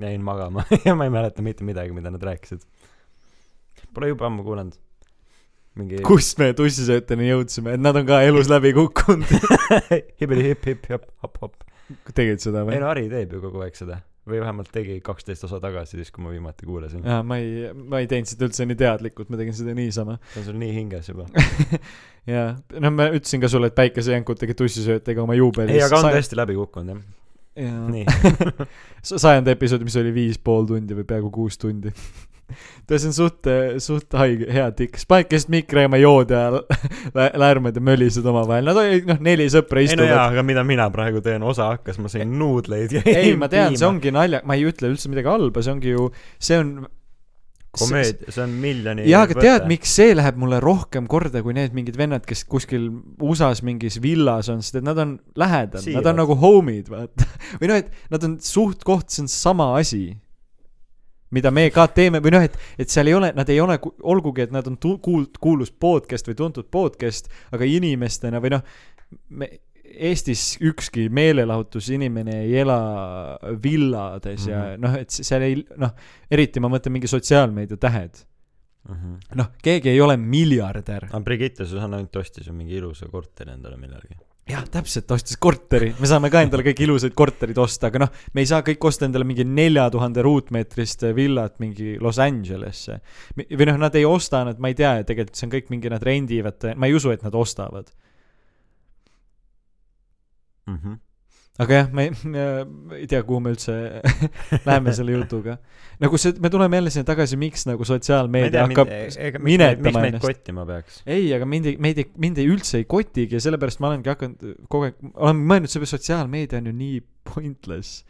jäin magama ja ma ei mäleta mitte midagi, mida nad rääkisid. Pole jube ammu kuulanud. mingi kust me tussisööteni jõudsime, et nad on ka elus läbi kukkunud. hibidi hipp hipp jop hopp hopp. tegid seda ei või? no Harri teeb ju kogu aeg seda või vähemalt tegi kaksteist osa tagasi, siis kui ma viimati kuulasin. jaa, ma ei, ma ei teinud seda üldse nii teadlikult, ma tegin seda niisama. see on sul nii hinges juba. jaa, no ma ütlesin ka sulle, et päikesejänkud tegid tussisööt tega oma juubelis. ei, aga on tõesti läbi kukkunud jah. sajanda episood, mis oli viis pool tundi või peaaegu kuus tundi. ta see on suht, suht haige, hea tiks. panedki lihtsalt mikri ja jood ja lä- lärmad ja mölised omavahel. Nad olid, noh, neli sõpra ei no jaa, istuvad. aga mida mina praegu teen, osa hakkas, ma sõin nuudleid ja ei, ma tean, see ongi nalja, ma ei ütle üldse midagi halba, see ongi ju, see on. komöödia, see on miljoni jaa, aga tead, miks see läheb mulle rohkem korda kui need mingid vennad, kes kuskil USA-s mingis villas on, sest et nad on lähedal, nad on nagu homid, vaata. või noh, et nad on suht-koht, see on sama asi, mida me ka teeme või noh, et, et seal ei ole, nad ei ole, olgugi, et nad on tu-, kuult-, kuulus podcast või tuntud podcast, aga inimestena või noh, me Eestis ükski meelelahutusinimene ei ela villades mm -hmm. ja Mhm. noh, et seal ei noh, eriti ma mõtlen mingi sotsiaalmeedia tähed noh, keegi ei ole miljardär. aga Brigitte Susanna ainult ostis ju mingi ilusa korteri endale millalgi. jah, täpselt, ostis korteri, me saame ka endale kõik ilusaid korterid osta, aga noh, me ei saa kõik osta endale mingi nelja tuhande ruutmeetrist villat mingi Los Angelesse. või noh, nad ei osta, nad, ma ei tea, tegelikult see on kõik mingi, nad rendivad, ma ei usu, et nad ostavad. Aga jah, ma ei, ei tea, kuhu me üldse läheme selle jutuga. nagu see, me tuleme jälle sinna tagasi, miks nagu sotsiaalmeedia hakkab miks minetama ennast. kottima peaks? ei, aga mind ei, meid ei, mind ei üldse ei kotigi ja sellepärast ma olengi hakanud kogu aeg, olen mõelnud, see sotsiaalmeedia on ju nii pointless.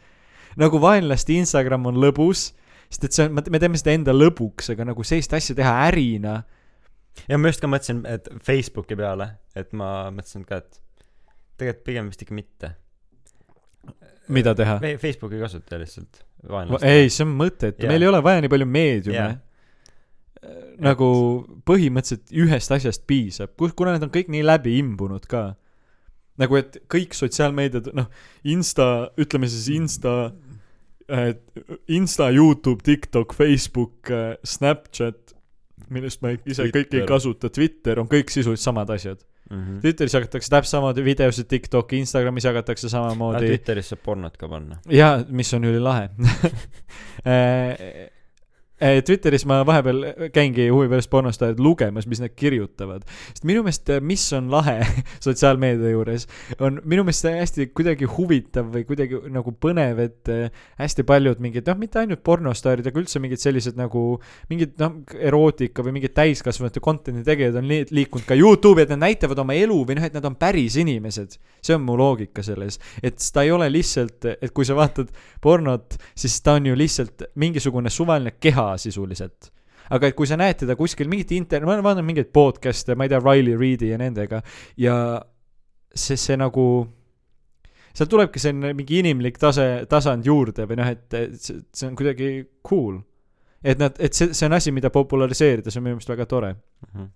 nagu vaenlaste Instagram on lõbus, sest et see on, me teeme seda enda lõbuks, aga nagu sellist asja teha ärina, ja ma just ka mõtlesin, et Facebooki peale, et ma mõtlesin ka, et tegelikult pigem vist ikka mitte. mida teha. Facebooki ei kasuta lihtsalt ei, see on mõttetu, Jaa. meil ei ole vaja nii palju meediume Jaa. nagu põhimõtteliselt ühest asjast piisab, kus, kuna need on kõik nii läbi imbunud ka. nagu et kõik sotsiaalmeediad, noh, Insta, ütleme siis Insta, Insta, Youtube, TikTok, Facebook, Snapchat, millest ma ise kõiki ei Twitter. kasuta, Twitter on kõik sisuliselt samad asjad. Mhm. Twitteris jagatakse täpselt samamoodi videosid, TikToki, Instagramis jagatakse aga samamoodi. Twitteris saab pornot ka panna. jaa, mis on ülilahe Eh, Twitteris ma vahepeal käingi huvi pärast pornostaajad lugemas, mis nad kirjutavad. sest minu meelest, mis on lahe sotsiaalmeedia juures, on minu meelest hästi kuidagi huvitav või kuidagi nagu põnev, et eh, hästi paljud mingid, noh, mitte ainult pornostaarid, aga üldse mingid sellised nagu mingid noh, erootika või mingid täiskasvanute content'i tegijad on li- liikunud ka Youtube'i, et nad näitavad oma elu või noh, et nad on päris inimesed. see on mu loogika selles, et ta ei ole lihtsalt, et kui sa vaatad pornot, siis ta on ju lihtsalt mingisugune suvaline keha sisuliselt. aga et kui sa näed teda kuskil mingit inter-, ma vaatan mingeid podcast'e, ma ei tea, Riley Reidi ja nendega ja see, see nagu sealt tulebki selline mingi inimlik tase, tasand juurde või noh, et see, see on kuidagi cool. et nad, et see, see on asi, mida populariseerida, see on minu meelest väga tore. Mhm.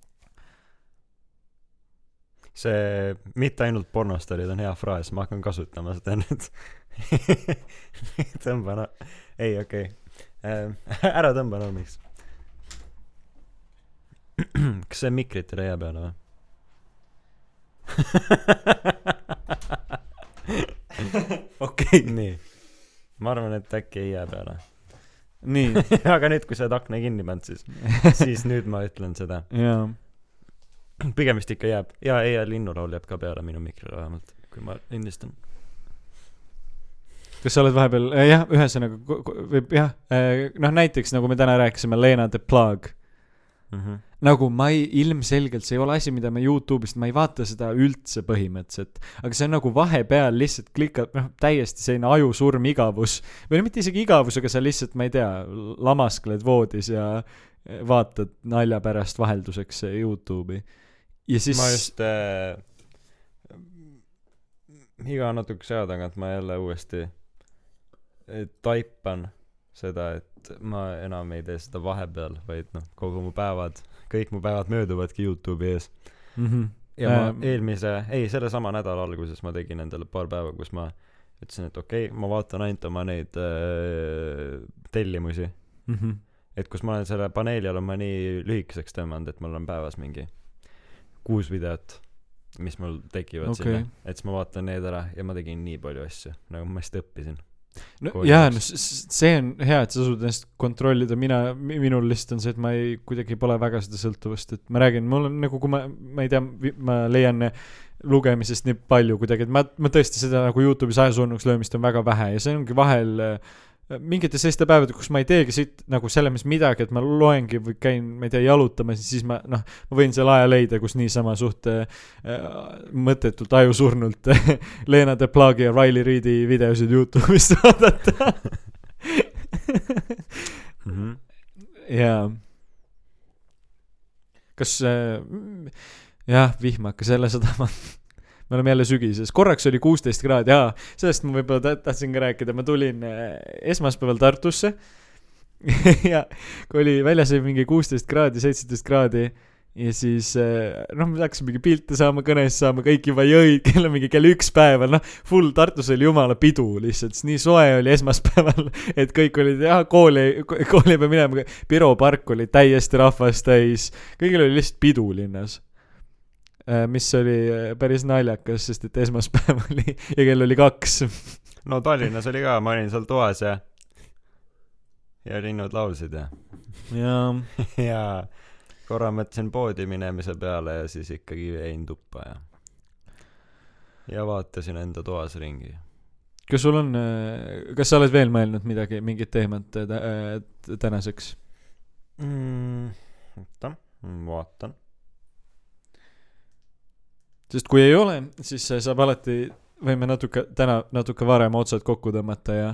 see mitte ainult pornostarid on hea fraas, ma hakkan kasutama seda nüüd. tõmba no, ei okei okay., ära tõmba normiks. kas see mikrit ei leia peale või? okei, nii, ma arvan, et äkki ei jää peale. nii, aga nüüd, kui sa oled akna kinni pannud, siis, siis nüüd ma ütlen seda. jaa. pigem vist ikka jääb ja, ja linnulaul jääb ka peale minu mikrile vähemalt, kui ma lindistan. Kas sa oled vahepeal, jah, ühesõnaga, või jah, noh näiteks nagu me täna rääkisime, Lena the Plug. Mhm. nagu ma ei, ilmselgelt see ei ole asi, mida ma Youtube'ist, ma ei vaata seda üldse põhimõtteliselt. aga see on nagu vahepeal lihtsalt klikad, noh, täiesti selline ajusurm igavus. või mitte isegi igavus, aga sa lihtsalt, ma ei tea, lamaskled voodis ja vaatad nalja pärast vahelduseks Youtube'i. ja siis ma just äh, iga natukese aja tagant ma jälle uuesti äh, taipan seda, et ma enam ei tee seda vahepeal, vaid noh, kogu mu päevad, kõik mu päevad mööduvadki Youtube'i ees. mm. -hmm. ja ma Ähm. eelmise, ei, sellesama nädala alguses ma tegin endale paar päeva, kus ma ütlesin, et okei okay,, ma vaatan ainult oma neid äh, tellimusi. Mm -hmm. et kus ma olen selle paneeli olen ma nii lühikeseks tõmmanud, et mul on päevas mingi kuus videot, mis mul tekivad okay. Sinna, et siis ma vaatan need ära ja ma tegin nii palju asju, nagu ma lihtsalt õppisin. No kooli jaa, no see on hea, et sa suudad ennast kontrollida, mina, minul lihtsalt on see, et ma ei, kuidagi pole väga seda sõltuvust, et ma räägin, mul on nagu, kui ma, ma ei tea, ma leian lugemisest nii palju kuidagi, et ma, ma tõesti seda nagu Youtube'is ajasurnuks löömist on väga vähe ja see ongi vahel äh, mingitel sellistel päevadel, kus ma ei teegi siit nagu selles mõttes midagi, et ma loengi või käin, ma ei tea, jalutamas ja siis ma noh, ma võin selle aja leida, kus niisama suht äh, mõttetult ajusurnult Lena the Plug'i ja Riley Reidi videosid Youtube'ist vaadata. Mhm. jaa. kas äh,, jah, vihm hakkas jälle sadama. Me oleme jälle sügises, korraks oli kuusteist kraadi, jaa, sellest ma võib-olla ta- tahtsin ka rääkida, ma tulin äh, esmaspäeval Tartusse. Ja kui oli väljas oli mingi kuusteist kraadi, seitseteist kraadi. Ja siis äh, noh, me hakkasime mingi pilte saama, kõnesid saama, kõik juba jõid, kell on mingi kell üks päeval, noh, full Tartus oli jumala pidu lihtsalt, sest nii soe oli esmaspäeval, et kõik olid jah, kooli, kooli ei pea minema, Piro park oli täiesti rahvast täis, kõigil oli lihtsalt pidu linnas. Mis oli äh, päris naljakas, sest et esmaspäev oli ja kell oli kaks. no Tallinnas oli ka, ma olin seal toas ja ja linnud laulsid ja jaa, ja korra mõtlesin poodi minemise peale ja siis ikkagi jäin tuppa ja ja vaatasin enda toas ringi kas sul on, kas sa oled veel mõelnud midagi, mingit teemat äh, tä- äh, tänaseks? mm,. oota, vaatan. Sest kui ei ole, siis äh, saab alati, võime natuke täna natuke varem otsad kokku tõmmata ja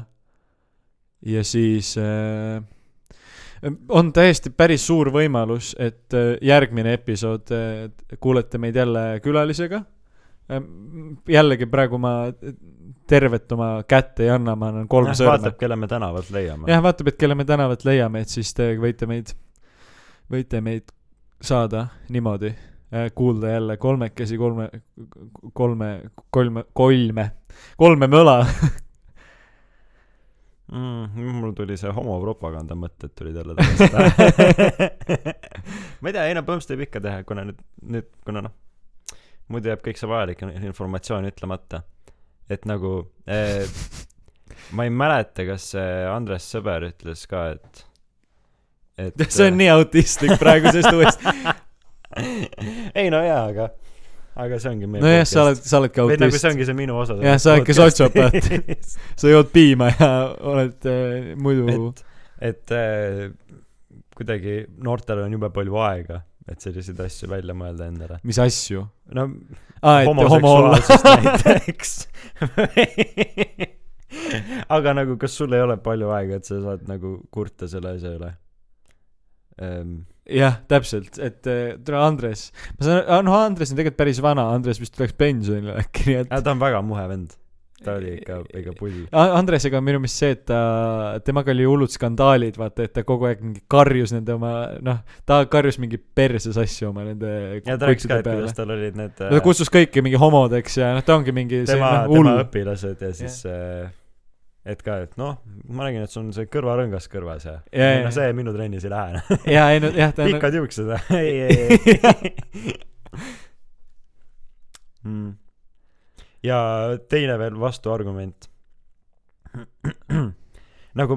ja siis äh, on täiesti päris suur võimalus, et äh, järgmine episood äh, kuulete meid jälle külalisega. jällegi praegu ma tervet oma kätt ei anna, ma annan kolm sõrme vaatab, kelle me tänavalt leiame. jah, vaatab, et kelle me tänavalt leiame, et siis te võite meid, võite meid saada niimoodi, kuulda jälle kolmekesi kolme, kolme, kolme, kolme, kolme möla. mm,. mul tuli see homopropaganda mõtted tulid jälle tagasi ma ei tea, ei no põhimõtteliselt võib ikka teha, kuna nüüd, nüüd, kuna noh, muidu jääb kõik see vajalik informatsioon ütlemata. et nagu eh, ma ei mäleta, kas see Andres Sõber ütles ka, et et see on nii autistlik praegu sellest uuesti. ei no jaa, aga, aga see ongi meie nojah, sa oled, sa oled ka või nagu see autist. ongi see minu osa. Jah, sa oledki sotsiopaat. sa jood piima ja oled äh, muidu. et, et äh, kuidagi noortel on jube palju aega, et selliseid asju välja mõelda endale. mis asju? no aa, et homo homoseksuaalsust näiteks. aga nagu, kas sul ei ole palju aega, et sa saad nagu kurta selle asja üle? jah, täpselt, et äh, tule Andres, ma saan, noh, Andres on tegelikult päris vana, Andres vist läks pensionile äkki, nii et ta on väga muhe vend. ta oli ikka, ikka pull. Andresega on minu meelest see, et ta, temaga oli hullud skandaalid, vaata, et ta kogu aeg mingi karjus nende oma, noh, ta karjus mingi perses asju oma nende ja ta rääkis ka, et kuidas. tal olid need no ta kutsus kõiki mingi homodeks ja noh, ta ongi mingi tema, tema hull. õpilased ja siis äh, et ka, et noh, ma nägin, et sul on see kõrvarõngas kõrvas ja, Ja, ja, no ja. see minu trennis ei lähe. jaa, ei no jah, ta on pikad juuksed ei, ei, ei. Mm. ja teine veel vastuargument. nagu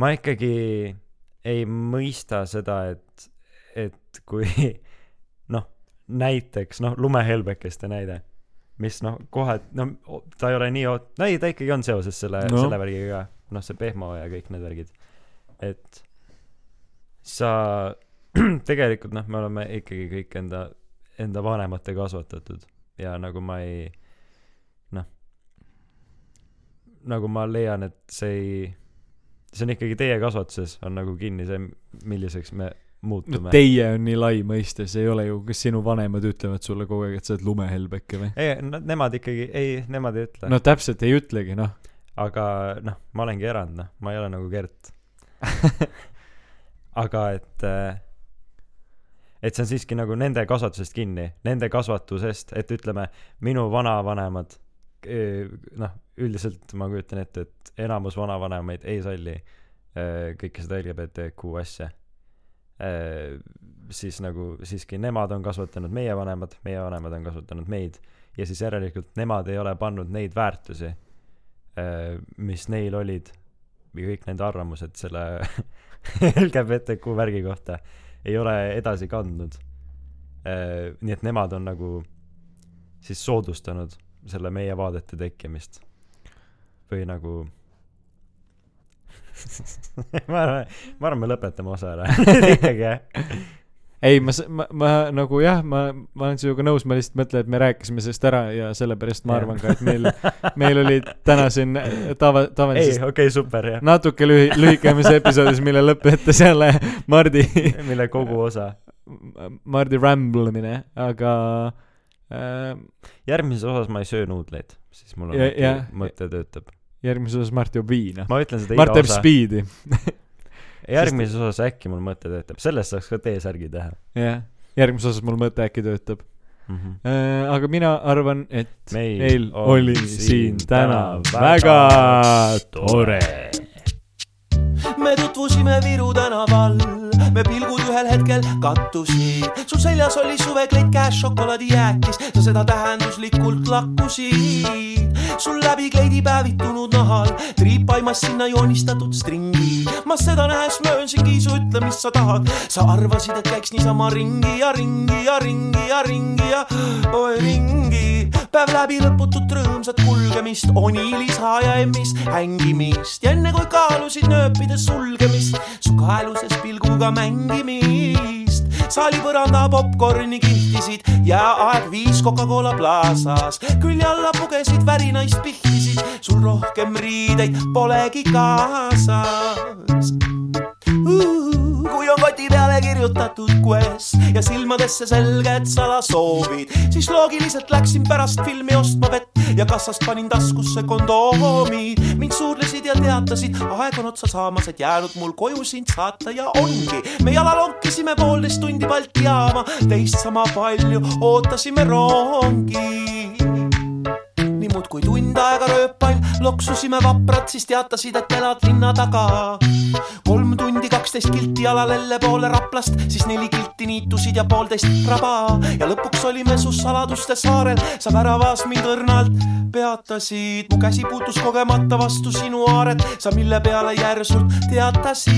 ma ikkagi ei mõista seda, et, et kui noh, näiteks noh, lumehelbekeste näide, mis noh, kohe, no ta ei ole nii no ei, ta ikkagi on seoses selle No. selle värgiga ka, noh, see pehmo ja kõik need värgid. et sa tegelikult noh, me oleme ikkagi kõik enda, enda vanemate kasvatatud ja nagu ma ei noh, nagu ma leian, et see ei, see on ikkagi teie kasvatuses on nagu kinni see, milliseks me muutume. teie on nii lai mõiste, see ei ole ju, kas sinu vanemad ütlevad sulle kogu aeg, et sa oled lumehelbeke või? ei, nemad ikkagi, ei, nemad ei ütle no täpselt ei ütlegi, noh. aga noh, ma olengi erand, noh, ma ei ole nagu Gert. aga et, et see on siiski nagu nende kasvatusest kinni, nende kasvatusest, et ütleme, minu vanavanemad, noh, üldiselt ma kujutan ette, et enamus vanavanemaid ei salli eh, kõike seda LGBTQ asja. Siis nagu siiski nemad on kasvatanud meie vanemad, meie vanemad on kasvatanud meid ja siis järelikult nemad ei ole pannud neid väärtusi, mis neil olid või kõik nende arvamused selle LGBTQ värgi kohta ei ole edasi kandnud. nii et nemad on nagu siis soodustanud selle meie vaadete tekkimist. või nagu ma arvan, ma arvan, me lõpetame osa ära ikkagi jah. ei, ma, ma, ma nagu jah, ma, ma olen sinuga nõus, ma lihtsalt mõtlen, et me rääkisime sellest ära ja sellepärast ma arvan ka, et meil, meil oli täna siin tava, ei, tavalisest okei okay,, super jah. natuke lühi-, lühikemas episoodis, mille lõpp ütles jälle Mardi, mille kogu osa. Mardi ramblemine, aga äh, järgmises osas ma ei söö nuudleid, siis mul on Ja- mõte töötab. Järgmises osas Mart joob viina. ma ütlen seda Mart iga teeb osa. speed'i, järgmises osas äkki mul mõte töötab, sellest saaks ka T-särgi teha jah. järgmises osas mul mõte äkki töötab mm. -hmm. äh,. aga mina arvan, et meil, meil oli siin täna väga tore. me tutvusime Viru tänaval, me pilgud ühel hetkel kattusid. sul seljas oli suvekleit käes šokolaadijääkis, sa seda tähenduslikult lakkusid. sul läbi kleidi päevitunud nahal triipaimas sinna joonistatud stringi. ma seda nähes möönsingi, su ütle, mis sa tahad. sa arvasid, et käiks niisama ringi ja ringi ja ringi ja ringi ja oi ringi. päev läbi lõputut rõõmsat kulgemist, onilisa ja emmis hängimist ja enne kui kaalusid nööpide sulgemist, su kaeluses pilguga mängimist. Saali põranda popkorni kihtisid, jääaeg viis Coca-Cola plaasas, külje alla pugesid värinaist pihtisid, sul rohkem riideid polegi kaasas kui on koti peale kirjutatud quest ja silmadesse selged salasoovid, siis loogiliselt läksin pärast filmi ostma vett ja kassast panin taskusse kondoomid. mind suudlesid ja teatasid, aeg on otsa saamas, et jäänud mul koju sind saata ja ongi. me jalalonkisime poolteist tundi Balti jaama, teist sama palju ootasime rongi nii muudkui tund aega rööpal loksusime vaprad, siis teatasid, et elad linna taga. kolm tundi kaksteist kilti jalalelle poole Raplast, siis neli kilti niitusid ja poolteist raba. Ja lõpuks olime su saladuste saarel, sa väravas mind õrnalt peatasid, mu käsi puutus kogemata vastu sinu aaret, sa mille peale järsult teatasid?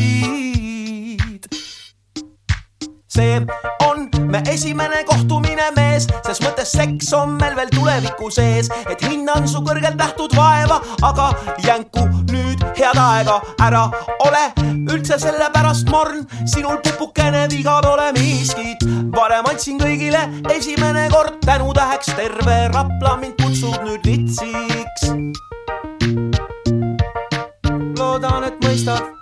See on me esimene kohtumine mees, ses mõttes seks on meil veel tuleviku sees, et hinnan su kõrgelt nähtud vaeva, aga jänku nüüd head aega, ära ole üldse sellepärast morn, sinul pupukene viga pole miskit. varem andsin kõigile esimene kord tänutäheks, terve Rapla mind kutsub nüüd vitsiks. loodan, et mõistad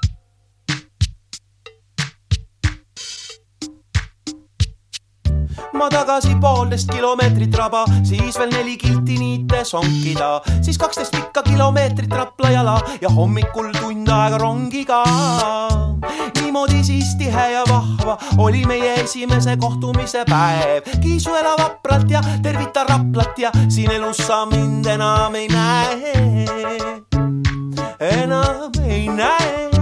ma tagasi poolteist kilomeetrit raba, siis veel neli kilti niite sonkida, siis kaksteist pikka kilomeetrit Rapla jala ja hommikul tund aega rongiga. niimoodi siis tihe ja vahva oli meie esimese kohtumise päev. kiisu ela vapralt ja tervita Raplat ja siin elus sa mind enam ei näe. enam ei näe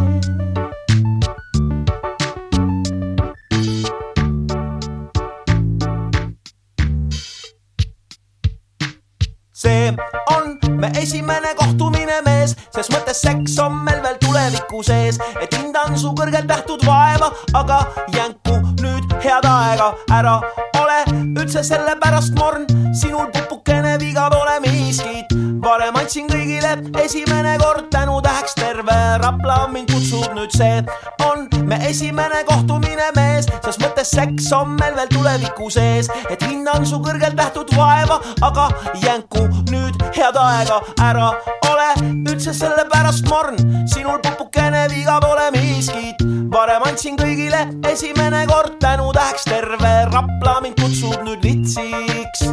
see on me esimene kohtumine mees, ses mõttes seks on meil veel tuleviku sees, et hindan su kõrgelt nähtud vaeva, aga jänku nüüd head aega, ära ole. Üldse sellepärast morn, sinul pupukene viga pole miskit. Varem andsin kõigile. Esimene kord tänutäheks, terve Rapla mind kutsub. Nüüd see on me esimene kohtumine mees, ses mõttes seks on meil veel tuleviku sees, et hindan su kõrgelt nähtud vaeva, aga jänku nüüd head aega, ära ole. Üldse sellepärast morn, sinul pupukene viga pole miskit. varem andsin kõigile esimene kord tänutäheks, terve Rapla mind kutsub. Nüüd vitsiks